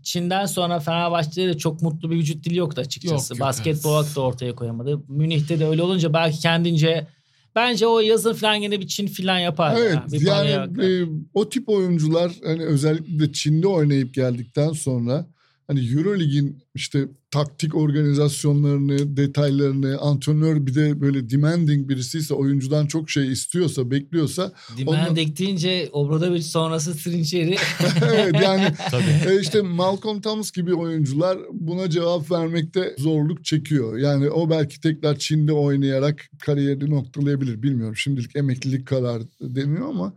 Çin'den sonra Fenerbahçe'de de çok mutlu bir vücut dili yoktu açıkçası. Yok, yok, Basketbol olarak da ortaya koyamadı. Münih'te de öyle olunca belki kendince bence o yazın falan yine bir Çin falan yapar. Evet ya. Bir yani e, o tip oyuncular hani özellikle de Çin'de oynayıp geldikten sonra hani Eurolig'in işte taktik organizasyonlarını, detaylarını, antrenör bir de böyle demanding birisiyse, oyuncudan çok şey istiyorsa, bekliyorsa. Demanding onu... deyince Obradovic sonrası Trinçeri. evet yani e, işte Malcolm Thomas gibi oyuncular buna cevap vermekte zorluk çekiyor. Yani o belki tekrar Çin'de oynayarak kariyerini noktalayabilir bilmiyorum. Şimdilik emeklilik kararı deniyor ama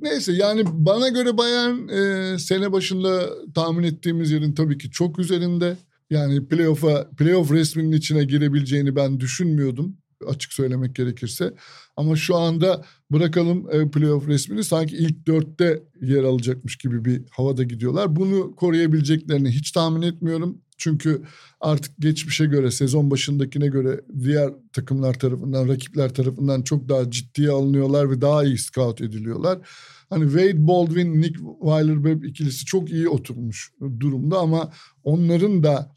Neyse yani bana göre Bayern e, sene başında tahmin ettiğimiz yerin tabii ki çok üzerinde. Yani playoff'a playoff resminin içine girebileceğini ben düşünmüyordum açık söylemek gerekirse. Ama şu anda bırakalım e, playoff resmini sanki ilk dörtte yer alacakmış gibi bir havada gidiyorlar. Bunu koruyabileceklerini hiç tahmin etmiyorum. Çünkü artık geçmişe göre sezon başındakine göre diğer takımlar tarafından rakipler tarafından çok daha ciddiye alınıyorlar ve daha iyi scout ediliyorlar. Hani Wade Baldwin, Nick Weiler-Webb ikilisi çok iyi oturmuş durumda ama onların da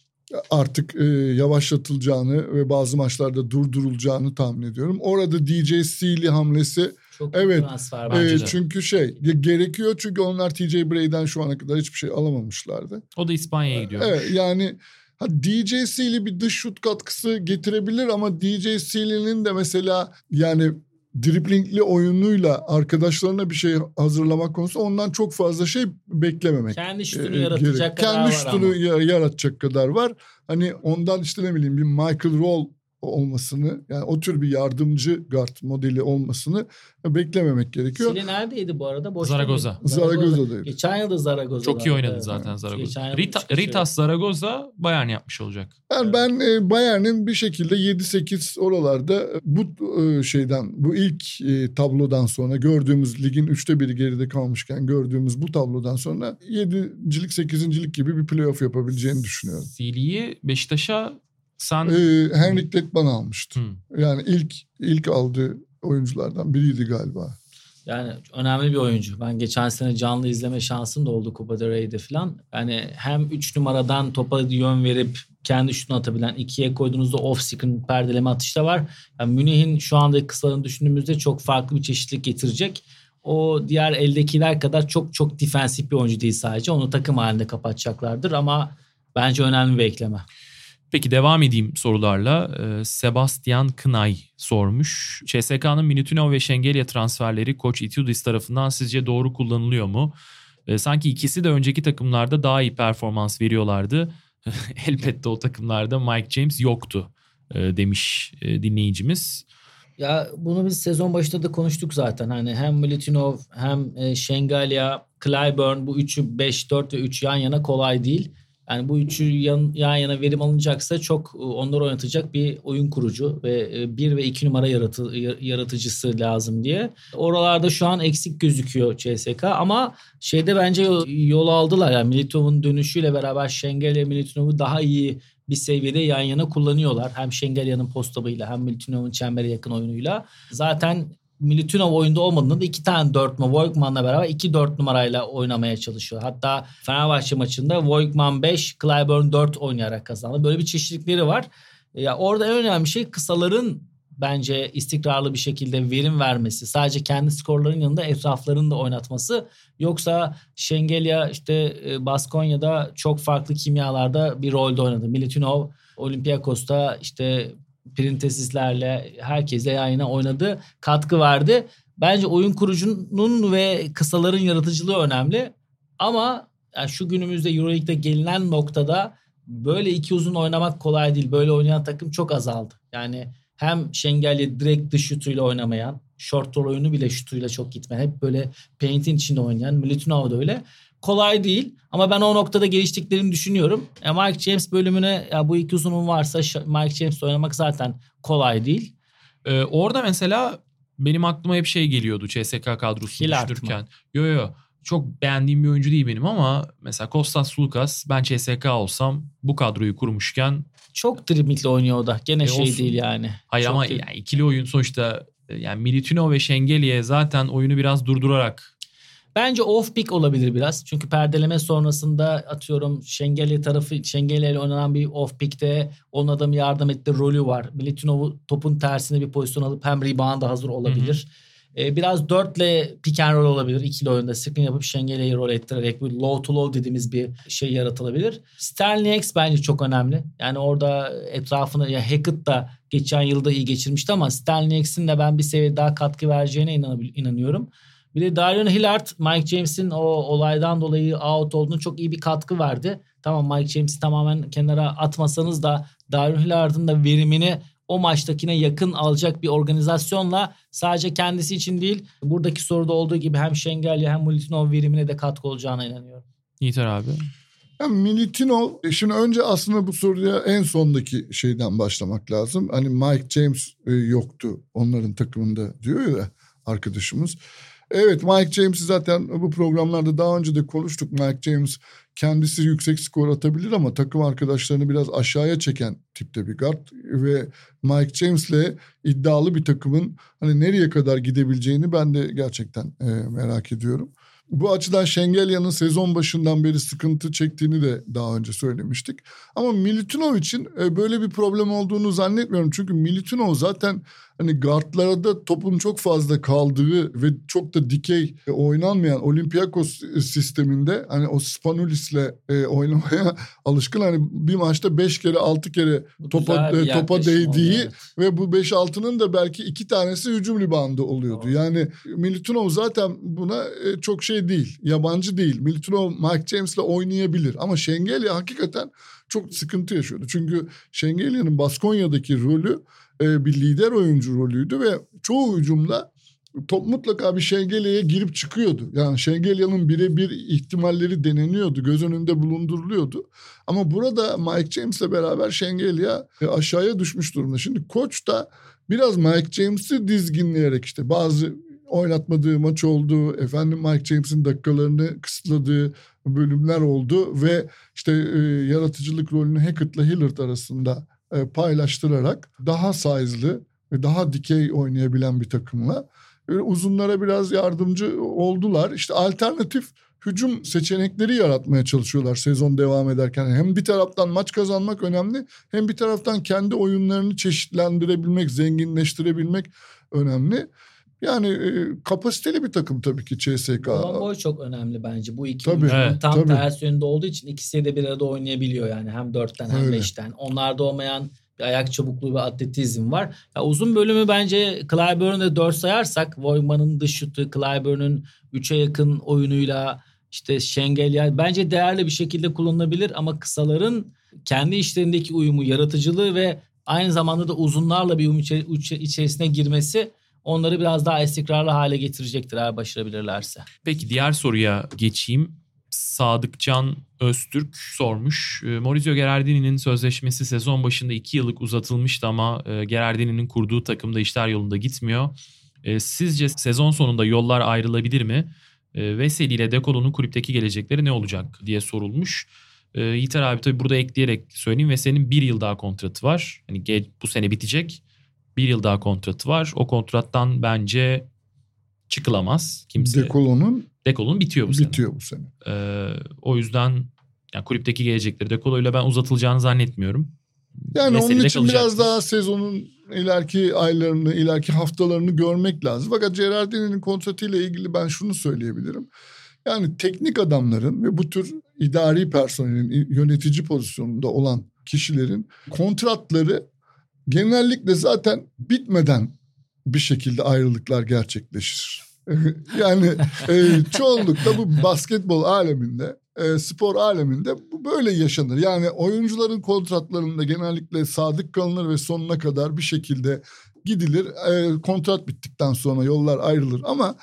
artık e, yavaşlatılacağını ve bazı maçlarda durdurulacağını tahmin ediyorum. Orada DJ Sealy hamlesi çok evet e, çünkü şey gerekiyor çünkü onlar TJ Bray'den şu ana kadar hiçbir şey alamamışlardı. O da İspanya'ya gidiyor. Evet yani Ha, DJ Sealy bir dış şut katkısı getirebilir ama DJ Sealy'nin de mesela yani driplingli oyunuyla arkadaşlarına bir şey hazırlamak konusu ondan çok fazla şey beklememek. Kendi şutunu ee, yaratacak gerek. kadar Kendi var şutunu ama. yaratacak kadar var. Hani ondan işte ne bileyim bir Michael Roll olmasını yani o tür bir yardımcı guard modeli olmasını beklememek gerekiyor. Sili neredeydi bu arada? Boşta Zaragoza. Zaragoza'daydı. Geçen yıl da Zaragoza'da. Çok iyi oynadı zaten Zaragoza. Rita, Ritas Zaragoza Bayern yapmış olacak. Yani evet. ben e, Bayern'in bir şekilde 7-8 oralarda bu e, şeyden bu ilk e, tablodan sonra gördüğümüz ligin üçte biri geride kalmışken gördüğümüz bu tablodan sonra 7.lik 8.lik gibi bir playoff yapabileceğini düşünüyorum. Sili'yi Beşiktaş'a sen... Ee, Henrik Letman almıştı. Yani ilk ilk aldığı oyunculardan biriydi galiba. Yani önemli bir oyuncu. Ben geçen sene canlı izleme şansım da oldu Copa del Rey'de falan. Yani hem 3 numaradan topa yön verip kendi şutunu atabilen ikiye koyduğunuzda off-screen perdeleme atışı da var. Yani Münih'in şu anda kısalarını düşündüğümüzde çok farklı bir çeşitlilik getirecek. O diğer eldekiler kadar çok çok defensif bir oyuncu değil sadece. Onu takım halinde kapatacaklardır ama bence önemli bir ekleme. Peki devam edeyim sorularla. Ee, Sebastian Kınay sormuş. CSK'nın Minutinov ve Şengelya transferleri Koç Itudis tarafından sizce doğru kullanılıyor mu? Ee, sanki ikisi de önceki takımlarda daha iyi performans veriyorlardı. Elbette o takımlarda Mike James yoktu e, demiş e, dinleyicimiz. Ya bunu biz sezon başında da konuştuk zaten. Hani hem Milutinov hem e, Şengalya, Clyburn bu üçü 5-4 ve 3 yan yana kolay değil. Yani bu üçü yan, yan yana verim alınacaksa çok e, onları oynatacak bir oyun kurucu ve e, bir ve iki numara yaratı, yaratıcısı lazım diye. Oralarda şu an eksik gözüküyor CSK ama şeyde bence yol aldılar. Yani Militov'un dönüşüyle beraber Şengel ile Militinov'u daha iyi bir seviyede yan yana kullanıyorlar. Hem Şengelya'nın postabıyla hem Militinov'un çembere yakın oyunuyla. Zaten Militinov oyunda olmadığında da iki tane dört numara Voigtman'la beraber iki dört numarayla oynamaya çalışıyor. Hatta Fenerbahçe maçında Voigtman 5, Clyburn 4 oynayarak kazandı. Böyle bir çeşitlilikleri var. Ya orada en önemli şey kısaların bence istikrarlı bir şekilde verim vermesi. Sadece kendi skorların yanında etraflarını da oynatması. Yoksa Şengelya işte e, Baskonya'da çok farklı kimyalarda bir rolde oynadı. Militinov Olympiakos'ta işte Printesislerle herkese yayına oynadı. Katkı verdi. Bence oyun kurucunun ve kısaların yaratıcılığı önemli. Ama yani şu günümüzde Euroleague'de gelinen noktada böyle iki uzun oynamak kolay değil. Böyle oynayan takım çok azaldı. Yani hem Şengel'le direkt dış şutuyla oynamayan, short roll oyunu bile şutuyla çok gitmeyen, hep böyle paint'in içinde oynayan, Militinov da öyle kolay değil. Ama ben o noktada geliştiklerini düşünüyorum. E, Mike James bölümüne ya bu iki uzunun varsa Mike James oynamak zaten kolay değil. Ee, orada mesela benim aklıma hep şey geliyordu CSK kadrosunu Hilart düşünürken. Mı? Yo yo çok beğendiğim bir oyuncu değil benim ama mesela Kostas Lukas ben CSK olsam bu kadroyu kurmuşken çok dribblingle oynuyor o da. Gene e şey olsun. değil yani. Hayır çok ama yani ikili oyun sonuçta yani Militino ve Şengeli'ye zaten oyunu biraz durdurarak Bence off pick olabilir biraz. Çünkü perdeleme sonrasında atıyorum Şengeli tarafı Şengeli ile oynanan bir off pick'te onun adamı yardım etti rolü var. Militinov'u topun tersine bir pozisyon alıp hem rebound'a hazır olabilir. E, biraz dörtle pick and roll olabilir. ikili oyunda screen yapıp Şengeli'yi rol ettirerek bir low to low dediğimiz bir şey yaratılabilir. Sterling X bence çok önemli. Yani orada etrafını ya Hackett da geçen yılda iyi geçirmişti ama Sterling X'in de ben bir seviye daha katkı vereceğine inanıyorum. Bir de Darion Hillard Mike James'in o olaydan dolayı out olduğunu çok iyi bir katkı verdi. Tamam Mike James'i tamamen kenara atmasanız da Darion Hillard'ın da verimini o maçtakine yakın alacak bir organizasyonla sadece kendisi için değil buradaki soruda olduğu gibi hem Şengelya hem Mulitinov verimine de katkı olacağına inanıyorum. Yiğiter abi. Yani Militinov, şimdi önce aslında bu soruya en sondaki şeyden başlamak lazım. Hani Mike James e, yoktu onların takımında diyor ya arkadaşımız. Evet Mike James'i zaten bu programlarda daha önce de konuştuk. Mike James kendisi yüksek skor atabilir ama takım arkadaşlarını biraz aşağıya çeken tipte bir guard ve Mike James'le iddialı bir takımın hani nereye kadar gidebileceğini ben de gerçekten e, merak ediyorum. Bu açıdan Şengelya'nın sezon başından beri sıkıntı çektiğini de daha önce söylemiştik. Ama Militinov için e, böyle bir problem olduğunu zannetmiyorum. Çünkü Militinov zaten hani guardlarda topun çok fazla kaldığı ve çok da dikey oynanmayan Olympiakos sisteminde hani o Spanulis'le e, oynamaya alışkın. Hani bir maçta beş kere altı kere topa e, topa değdiği evet. ve bu 5-6'nın da belki iki tanesi hücum ribandı oluyordu. Doğru. Yani Militinov zaten buna e, çok şey değil. Yabancı değil. Militinov Mike James'le oynayabilir ama Şengelya hakikaten çok sıkıntı yaşıyordu. Çünkü Şengelya'nın Baskonya'daki rolü e, bir lider oyuncu rolüydü ve çoğu hücumda top mutlaka bir Şengelya'ya girip çıkıyordu. Yani Şengelya'nın birebir ihtimalleri deneniyordu, göz önünde bulunduruluyordu. Ama burada Mike James'le beraber Şengelya e, aşağıya düşmüş durumda. Şimdi koç da biraz Mike James'i dizginleyerek işte bazı oynatmadığı maç oldu. Efendim Mike James'in dakikalarını kısıtladığı bölümler oldu ve işte e, yaratıcılık rolünü Hackett'la Hillard arasında e, paylaştırarak daha size'lı ve daha dikey oynayabilen bir takımla e, uzunlara biraz yardımcı oldular. İşte alternatif hücum seçenekleri yaratmaya çalışıyorlar sezon devam ederken. Hem bir taraftan maç kazanmak önemli hem bir taraftan kendi oyunlarını çeşitlendirebilmek, zenginleştirebilmek önemli. Yani e, kapasiteli bir takım tabii ki CSK. boy çok önemli bence. Bu iki tabii, evet, tam tabii. ters yönde olduğu için ikisi de bir arada oynayabiliyor yani. Hem dörtten hem Öyle. beşten. Onlarda olmayan bir ayak çabukluğu ve atletizm var. Ya uzun bölümü bence Clyburn'u dört sayarsak Voigman'ın dış şutu, Clyburn'un üçe yakın oyunuyla işte Şengel bence değerli bir şekilde kullanılabilir ama kısaların kendi işlerindeki uyumu, yaratıcılığı ve aynı zamanda da uzunlarla bir uyum içerisine girmesi onları biraz daha istikrarlı hale getirecektir eğer başarabilirlerse. Peki diğer soruya geçeyim. Sadıkcan Öztürk sormuş. Ee, Maurizio Gerardini'nin sözleşmesi sezon başında 2 yıllık uzatılmıştı ama e, Gerardini'nin kurduğu takımda işler yolunda gitmiyor. E, sizce sezon sonunda yollar ayrılabilir mi? E, Veseli ile Dekolo'nun kulüpteki gelecekleri ne olacak diye sorulmuş. Yiğiter abi tabii burada ekleyerek söyleyeyim. Veseli'nin bir yıl daha kontratı var. Hani bu sene bitecek. Bir yıl daha kontratı var. O kontrattan bence çıkılamaz kimse. Dekolo'nun Dekolo'nun bitiyor bu sene. Bitiyor bu sene. Ee, o yüzden yani kulüpteki gelecekleri Dekolo'yla ben uzatılacağını zannetmiyorum. Yani Mesele onun için biraz daha sezonun ileriki aylarını, ileriki haftalarını görmek lazım. Fakat Gerardini'nin kontratıyla ilgili ben şunu söyleyebilirim. Yani teknik adamların ve bu tür idari personelin, yönetici pozisyonunda olan kişilerin kontratları genellikle zaten bitmeden bir şekilde ayrılıklar gerçekleşir. yani e, çoğunlukla bu basketbol aleminde, e, spor aleminde bu böyle yaşanır. Yani oyuncuların kontratlarında genellikle sadık kalınır ve sonuna kadar bir şekilde gidilir. E, kontrat bittikten sonra yollar ayrılır ama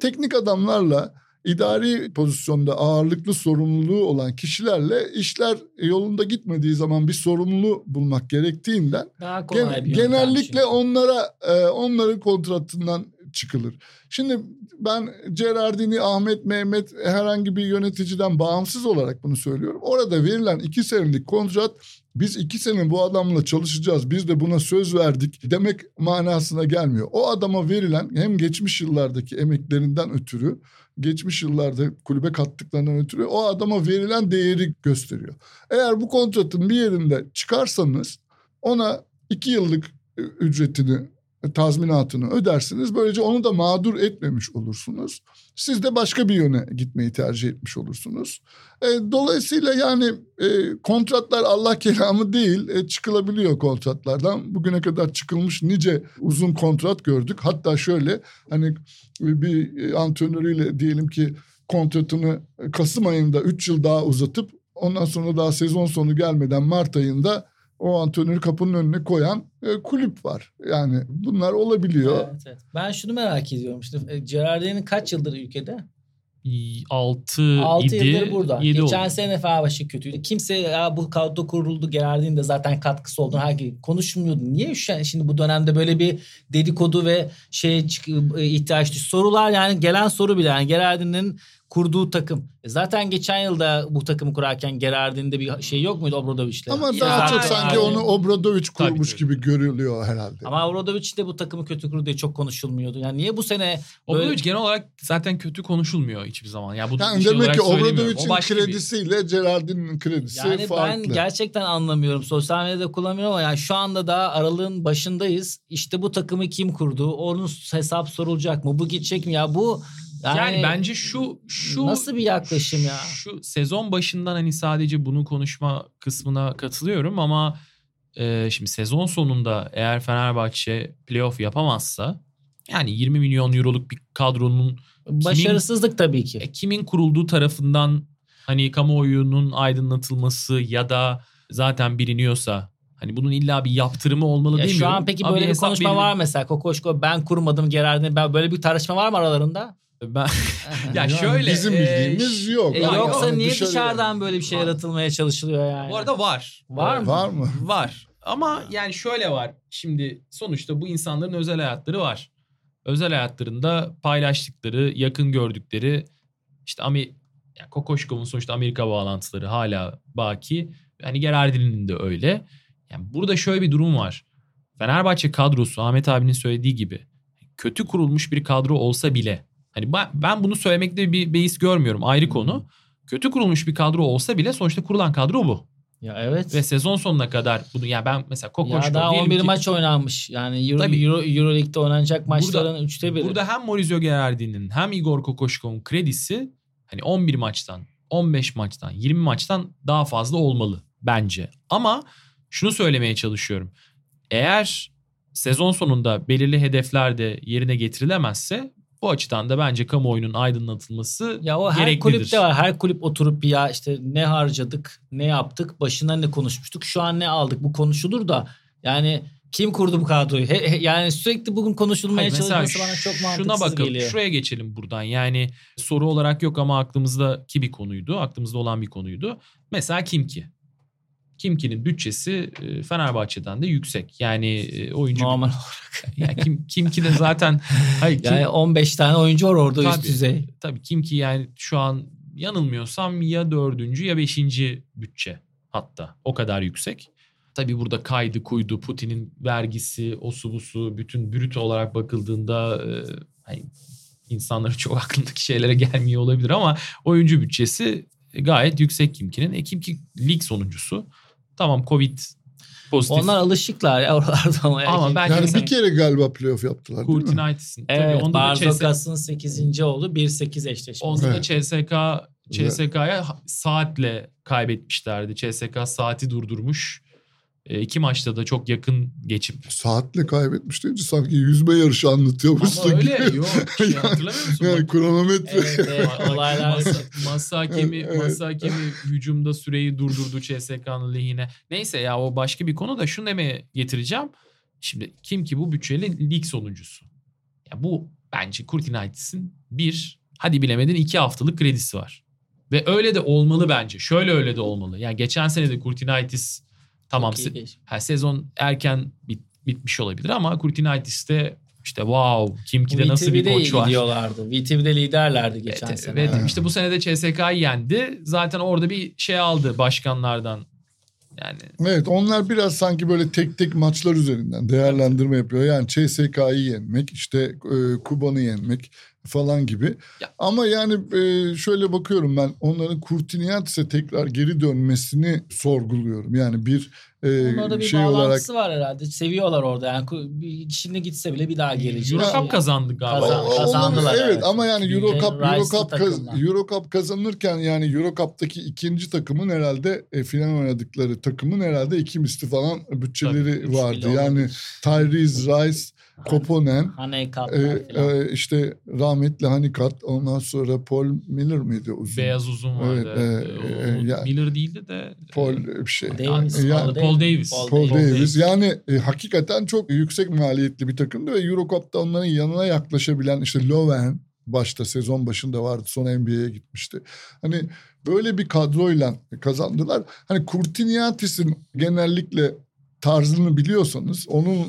teknik adamlarla idari pozisyonda ağırlıklı sorumluluğu olan kişilerle işler yolunda gitmediği zaman bir sorumlu bulmak gerektiğinden gen, genellikle onlara e, onların kontratından çıkılır. Şimdi ben Gerardini, Ahmet, Mehmet herhangi bir yöneticiden bağımsız olarak bunu söylüyorum. Orada verilen iki senelik kontrat biz iki sene bu adamla çalışacağız biz de buna söz verdik demek manasına gelmiyor. O adama verilen hem geçmiş yıllardaki emeklerinden ötürü geçmiş yıllarda kulübe kattıklarından ötürü o adama verilen değeri gösteriyor. Eğer bu kontratın bir yerinde çıkarsanız ona iki yıllık ücretini tazminatını ödersiniz. Böylece onu da mağdur etmemiş olursunuz. Siz de başka bir yöne gitmeyi tercih etmiş olursunuz. E, dolayısıyla yani e, kontratlar Allah kelamı değil. E, çıkılabiliyor kontratlardan. Bugüne kadar çıkılmış nice uzun kontrat gördük. Hatta şöyle hani bir antrenörüyle diyelim ki kontratını Kasım ayında 3 yıl daha uzatıp ondan sonra daha sezon sonu gelmeden Mart ayında o antrenörü kapının önüne koyan e, kulüp var. Yani bunlar olabiliyor. Evet, evet. Ben şunu merak ediyorum. İşte e, Gerardin'in kaç yıldır ülkede? 6 6 idi. yıldır burada. 7 Geçen oldu. sene Fenerbahçe kötüydü. Kimse ya bu kadro kuruldu Gerardin'in de zaten katkısı olduğunu herkes konuşmuyordu. Niye şu an- şimdi bu dönemde böyle bir dedikodu ve şey e, ihtiyaç? Sorular yani gelen soru bile yani Gerardin'in kurduğu takım. E Zaten geçen yılda bu takımı kurarken Gerardin'de bir şey yok muydu Obradovic'le? Ama Ya daha çok yani- sanki onu Obradovic kurmuş tabii. gibi görülüyor herhalde. Ama Obradovic de bu takımı kötü kurdu diye çok konuşulmuyordu. Yani niye bu sene Obradovic genel olarak zaten kötü konuşulmuyor hiçbir zaman. Ya bu yani şey demek ki Obradovic'in başka bir- kredisiyle Gerardin'in kredisi Yani farklı. ben gerçekten anlamıyorum. Sosyal medyada kullanmıyorum ama yani şu anda daha aralığın başındayız. İşte bu takımı kim kurdu? Onun hesap sorulacak mı? Bu gidecek mi? Ya bu yani, Yani, bence şu şu nasıl bir yaklaşım ya? Şu sezon başından hani sadece bunu konuşma kısmına katılıyorum ama e, şimdi sezon sonunda eğer Fenerbahçe playoff yapamazsa yani 20 milyon euroluk bir kadronun başarısızlık tabii ki. e, kimin kurulduğu tarafından hani kamuoyunun aydınlatılması ya da zaten biliniyorsa hani bunun illa bir yaptırımı olmalı Ya değil mi? şu an peki böyle bir konuşma var mı mesela? Kokoşko ben kurmadım Gerardin. Ben böyle bir tartışma var mı aralarında? Ben, ya Yani şöyle bizim e, bildiğimiz yok. E Yok, yoksa Yani niye dışarıdan- dışarıdan böyle bir şey Var. yaratılmaya çalışılıyor yani? Bu arada var. Var mı? Var mı? Var. Ama yani şöyle var. Şimdi sonuçta bu insanların özel hayatları var. Özel hayatlarında paylaştıkları, yakın gördükleri işte Ami yani Kokoşkov'un sonuçta Amerika bağlantıları hala baki. Yani Gerardin'in de öyle. Yani burada şöyle bir durum var. Fenerbahçe kadrosu Ahmet abinin söylediği gibi kötü kurulmuş bir kadro olsa bile hani ben, ben bunu söylemekte bir beis görmüyorum ayrı konu. Kötü kurulmuş bir kadro olsa bile sonuçta kurulan kadro bu. Ya evet. Ve sezon sonuna kadar bunu ya ben mesela Kokoşko ya daha diyelim 11 ki maç oynanmış. Yani Euro, Tabii. Euro, Euro League'de oynanacak Burada- maçların üçte biri. burada hem Maurizio Gerardin'in hem Igor Kokoşkov'un kredisi hani 11 maçtan, 15 maçtan, 20 maçtan daha fazla olmalı bence. Ama şunu söylemeye çalışıyorum. Eğer sezon sonunda belirli hedefler de yerine getirilemezse bu açıdan da bence kamuoyunun aydınlatılması Ya o her gereklidir. kulüpte var. Her kulüp oturup bir ya işte ne harcadık, ne yaptık, başından ne konuşmuştuk, şu an ne aldık bu konuşulur da yani kim kurdu bu kadroyu? He- he- yani sürekli bugün konuşulmaya Hayır, çalışması bana çok mantıksız şuna bakalım. geliyor. Şuraya geçelim buradan. Yani soru olarak yok ama aklımızdaki bir konuydu. Aklımızda olan bir konuydu. Mesela Kimki. Kimki'nin bütçesi e, Fenerbahçe'den de yüksek. Yani e, oyuncu Normal. yani Kim Kimki de zaten hayır Kim, Yani 15 tane oyuncu var orada üst Tabii. düzey. tabii Kimki yani şu an yanılmıyorsam ya dördüncü ya beşinci bütçe hatta o kadar yüksek. Tabii burada kaydı kuydu Putin'in vergisi o su bu su bütün brüt olarak bakıldığında e, hani insanların çok aklındaki şeylere gelmiyor olabilir ama oyuncu bütçesi gayet yüksek Kimki'nin. E Kimki lig sonuncusu. Tamam Covid pozitif. Onlar alışıklar ya oralarda ama. Ama ben- Yani bir kere galiba playoff yaptılar değil mi? Kurtinaitis'in. Tabii Evet onda da CSK Barzokas'ın 8. oldu 1-8 eşleşmesi. Onda da Evet. CSK CSK'ya saatle kaybetmişlerdi. CSK saati durdurmuş. E, iki maçta da çok yakın geçip. Saatle kaybetmiş deyince sanki yüzme yarışı anlatıyormuşsun Ama öyle gibi. yok. Şey, Yani- hatırlamıyor musun? Yani Bak, kronometre. Evet, evet olaylar. Masa, masa hakemi, Evet, evet. masa hakemi hücumda süreyi durdurdu CSK'nın lehine. Neyse ya o başka bir konu da şunu demeye getireceğim. Şimdi kim ki bu bütçeyle lig sonuncusu. Ya bu bence Kurtinaitis'in bir hadi bilemedin iki haftalık kredisi var. Ve öyle de olmalı bence. Şöyle öyle de olmalı. Yani geçen sene de Kurtinaitis tamam se- ha, sezon erken bit, bitmiş olabilir ama Kurtinaitis'te işte wow Kimki'de nasıl bir koç var. gidiyorlardı. VTV'de liderlerdi geçen Evet, sene. evet. İşte bu sene de CSK'yı yendi. Zaten orada bir şey aldı başkanlardan. Yani Evet onlar biraz sanki böyle tek tek maçlar üzerinden değerlendirme yapıyor. Yani CSK'yı yenmek, işte e, Kuban'ı yenmek, falan gibi. Ya. Ama yani e, şöyle bakıyorum ben onların Kurtiniyatis'e tekrar geri dönmesini sorguluyorum. Yani bir e, Onlarda bir şey olarak var herhalde. Seviyorlar orada. Yani şimdi gitse bile bir daha gelecek. Euro Cup kazandı galiba. Kazan- O- kazandılar, evet. evet. ama yani Euro Cup, Euro Cup, kaz-. Euro Cup kazanırken yani Euro Cup'taki ikinci takımın herhalde e, final oynadıkları takımın herhalde iki misli falan bütçeleri Üç vardı. Yani Tyrese Rice, Koponen, Hani kat e, e, işte rahmetli Hanikat, ondan sonra Paul Miller miydi uzun? Beyaz uzun vardı. Evet, e, O e, ya- Miller değildi de. Paul e, bir şey. Davis, Ya- Paul Paul Davis. Paul Davis. Yani e, hakikaten çok yüksek maliyetli bir takımdı ve Eurocup'ta onların yanına yaklaşabilen işte Loven başta sezon başında vardı. Sonra NBA'ye gitmişti. Hani böyle bir kadroyla kazandılar. Hani Kurtiniatis'in genellikle tarzını biliyorsanız onun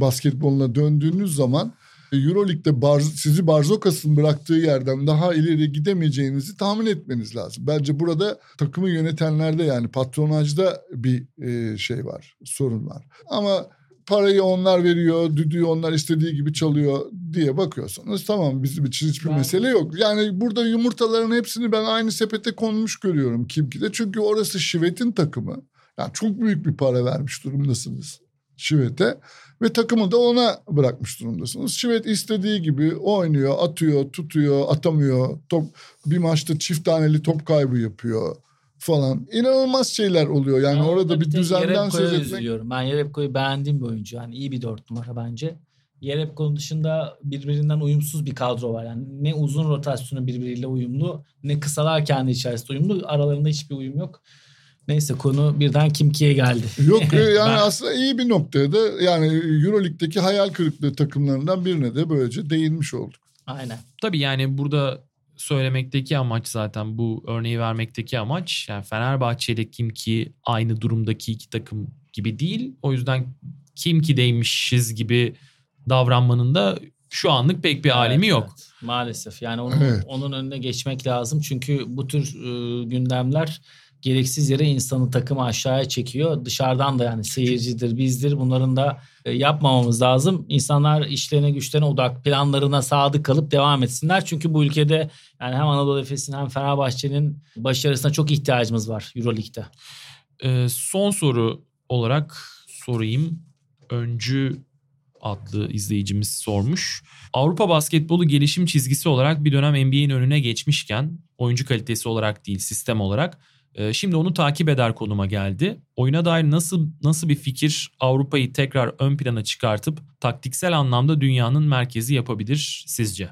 basketboluna döndüğünüz zaman e, Euroleague'de Barz- sizi Barzokas'ın bıraktığı yerden daha ileri gidemeyeceğinizi tahmin etmeniz lazım. Bence burada takımı yönetenlerde yani patronajda bir e, şey var, sorun var. Ama parayı onlar veriyor, düdüğü onlar istediği gibi çalıyor diye bakıyorsanız tamam bizim için hiçbir Ben- mesele yok. Yani burada yumurtaların hepsini ben aynı sepete konmuş görüyorum Kimki'de. Çünkü orası Şivet'in takımı. Yani çok büyük bir para vermiş durumdasınız Şivet'e. Ve takımı da ona bırakmış durumdasınız. Şivet istediği gibi oynuyor, atıyor, tutuyor, atamıyor. Top, bir maçta çift taneli top kaybı yapıyor falan. İnanılmaz şeyler oluyor. Yani Ben orada bir düzenden söz etmek. üzülüyorum. Ben Yerebko'yu beğendiğim bir oyuncu. Yani iyi bir dört numara bence. Yerebko'nun dışında birbirinden uyumsuz bir kadro var. Yani ne uzun rotasyonu birbiriyle uyumlu ne kısalar kendi içerisinde uyumlu. Aralarında hiçbir uyum yok. Neyse konu birden Kimki'ye geldi. Yok e, yani Ben- aslında iyi bir noktaya da yani Euroleague'deki hayal kırıklığı takımlarından birine de böylece değinmiş olduk. Aynen. Tabii yani burada söylemekteki amaç zaten bu örneği vermekteki amaç yani Fenerbahçe ile Kimki aynı durumdaki iki takım gibi değil. O yüzden Kimki'deymişiz gibi davranmanın da şu anlık pek bir alemi Evet, yok. evet. Maalesef. Yani onun, Evet. onun önüne geçmek lazım. Çünkü bu tür e, gündemler gereksiz yere insanı takımı aşağıya çekiyor. Dışarıdan da yani seyircidir, bizdir bunların da e, yapmamamız lazım. İnsanlar işlerine güçlerine odak planlarına sadık kalıp devam etsinler. Çünkü bu ülkede yani hem Anadolu Efes'in hem Fenerbahçe'nin başarısına çok ihtiyacımız var Euroleague'de. Ee, son soru olarak sorayım. Öncü adlı izleyicimiz sormuş. Avrupa basketbolu gelişim çizgisi olarak bir dönem NBA'in önüne geçmişken oyuncu kalitesi olarak değil sistem olarak şimdi onu takip eder konuma geldi. Oyuna dair nasıl nasıl bir fikir Avrupa'yı tekrar ön plana çıkartıp taktiksel anlamda dünyanın merkezi yapabilir sizce?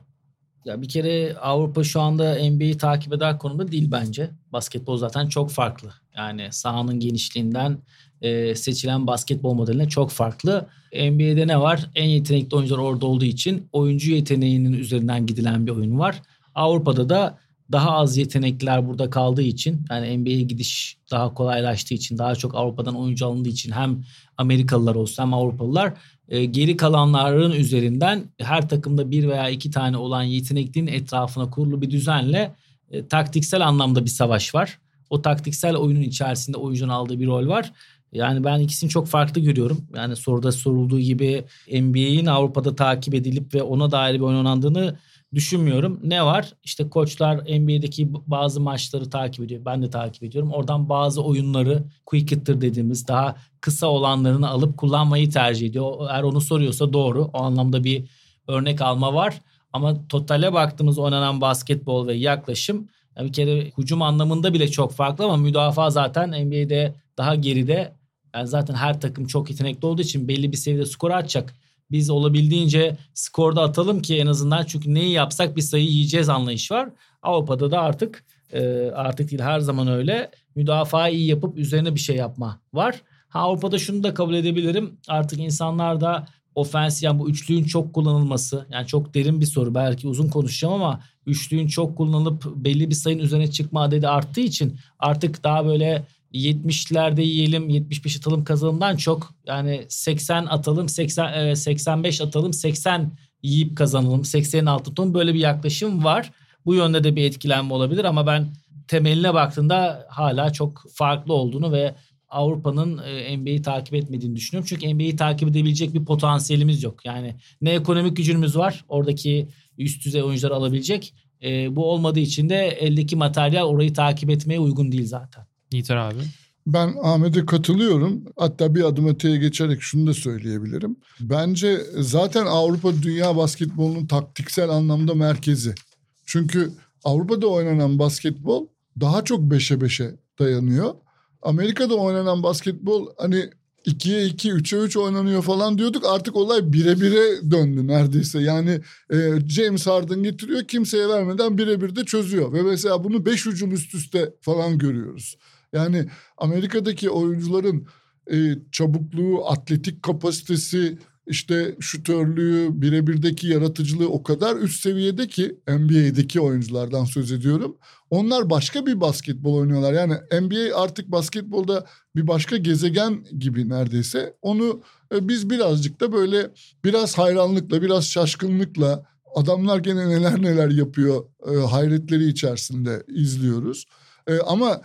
Ya bir kere Avrupa şu anda NBA'yi takip eder konumda değil bence. Basketbol zaten çok farklı. Yani sahanın genişliğinden e, seçilen basketbol modeline çok farklı. NBA'de ne var? En yetenekli oyuncular orada olduğu için oyuncu yeteneğinin üzerinden gidilen bir oyun var. Avrupa'da da daha az yetenekliler burada kaldığı için yani NBA'ye gidiş daha kolaylaştığı için daha çok Avrupa'dan oyuncu alındığı için hem Amerikalılar olsun hem Avrupalılar e, geri kalanların üzerinden her takımda bir veya iki tane olan yeteneklinin etrafına kurulu bir düzenle e, taktiksel anlamda bir savaş var. O taktiksel oyunun içerisinde oyuncunun aldığı bir rol var. Yani ben ikisini çok farklı görüyorum. Yani soruda sorulduğu gibi NBA'in Avrupa'da takip edilip ve ona dair bir oynandığını düşünmüyorum. Ne var? İşte koçlar NBA'deki bazı maçları takip ediyor. Ben de takip ediyorum. Oradan bazı oyunları quick hitter dediğimiz daha kısa olanlarını alıp kullanmayı tercih ediyor. Eğer onu soruyorsa doğru. O anlamda bir örnek alma var. Ama totale baktığımız oynanan basketbol ve yaklaşım bir kere hücum anlamında bile çok farklı ama müdafaa zaten NBA'de daha geride. Yani zaten her takım çok yetenekli olduğu için belli bir seviyede skor atacak. Biz olabildiğince skorda atalım ki en azından çünkü neyi yapsak bir sayı yiyeceğiz anlayış var. Avrupa'da da artık e, artık değil her zaman öyle müdafaa iyi yapıp üzerine bir şey yapma var. Ha, Avrupa'da şunu da kabul edebilirim. Artık insanlar da ofens yani bu üçlüğün çok kullanılması yani çok derin bir soru belki uzun konuşacağım ama üçlüğün çok kullanılıp belli bir sayının üzerine çıkma adedi arttığı için artık daha böyle 70'lerde yiyelim 75 atalım kazanımdan çok yani 80 atalım 80 e, 85 atalım 80 yiyip kazanalım 80'in altı tutalım böyle bir yaklaşım var. Bu yönde de bir etkilenme olabilir ama ben temeline baktığında hala çok farklı olduğunu ve Avrupa'nın e, NBA'yi takip etmediğini düşünüyorum. Çünkü NBA'yi takip edebilecek bir potansiyelimiz yok. Yani ne ekonomik gücümüz var. Oradaki üst düzey oyuncuları alabilecek. E, bu olmadığı için de eldeki materyal orayı takip etmeye uygun değil zaten. Yiğiter abi. Ben Ahmet'e katılıyorum. Hatta bir adım öteye geçerek şunu da söyleyebilirim. Bence zaten Avrupa dünya basketbolunun taktiksel anlamda merkezi. Çünkü Avrupa'da oynanan basketbol daha çok beşe beşe dayanıyor. Amerika'da oynanan basketbol hani 2'ye 2, 3'e 3 oynanıyor falan diyorduk. Artık olay bire bire döndü neredeyse. Yani e, James Harden getiriyor kimseye vermeden birebir de çözüyor. Ve mesela bunu 5 hücum üst üste falan görüyoruz. Yani Amerika'daki oyuncuların e, çabukluğu, atletik kapasitesi, işte şutörlüğü, birebirdeki yaratıcılığı o kadar üst seviyede ki NBA'deki oyunculardan söz ediyorum. Onlar başka bir basketbol oynuyorlar. Yani NBA artık basketbolda bir başka gezegen gibi neredeyse. Onu e, biz birazcık da böyle biraz hayranlıkla, biraz şaşkınlıkla adamlar gene neler neler yapıyor e, hayretleri içerisinde izliyoruz. E, ama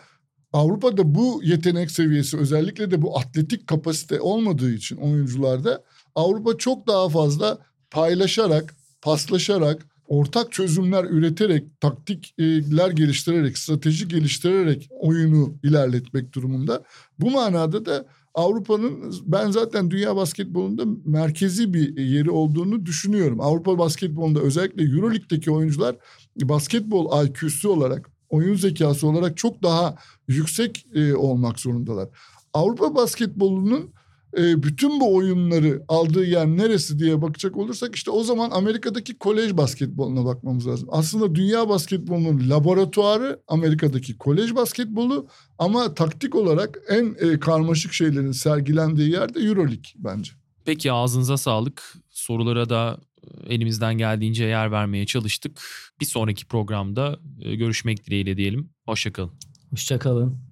Avrupa'da bu yetenek seviyesi özellikle de bu atletik kapasite olmadığı için oyuncularda Avrupa çok daha fazla paylaşarak, paslaşarak, ortak çözümler üreterek, taktikler geliştirerek, strateji geliştirerek oyunu ilerletmek durumunda. Bu manada da Avrupa'nın ben zaten dünya basketbolunda merkezi bir yeri olduğunu düşünüyorum. Avrupa basketbolunda özellikle Euroleague'deki oyuncular basketbol IQ'su olarak, oyun zekası olarak çok daha yüksek e, olmak zorundalar. Avrupa basketbolunun e, bütün bu oyunları aldığı yer neresi diye bakacak olursak işte o zaman Amerika'daki kolej basketboluna bakmamız lazım. Aslında dünya basketbolunun laboratuvarı Amerika'daki kolej basketbolu ama taktik olarak en e, karmaşık şeylerin sergilendiği yer de Euroleague bence. Peki ağzınıza sağlık. Sorulara da e, elimizden geldiğince yer vermeye çalıştık. Bir sonraki programda e, görüşmek dileğiyle diyelim. Hoşçakalın. Hoşçakalın.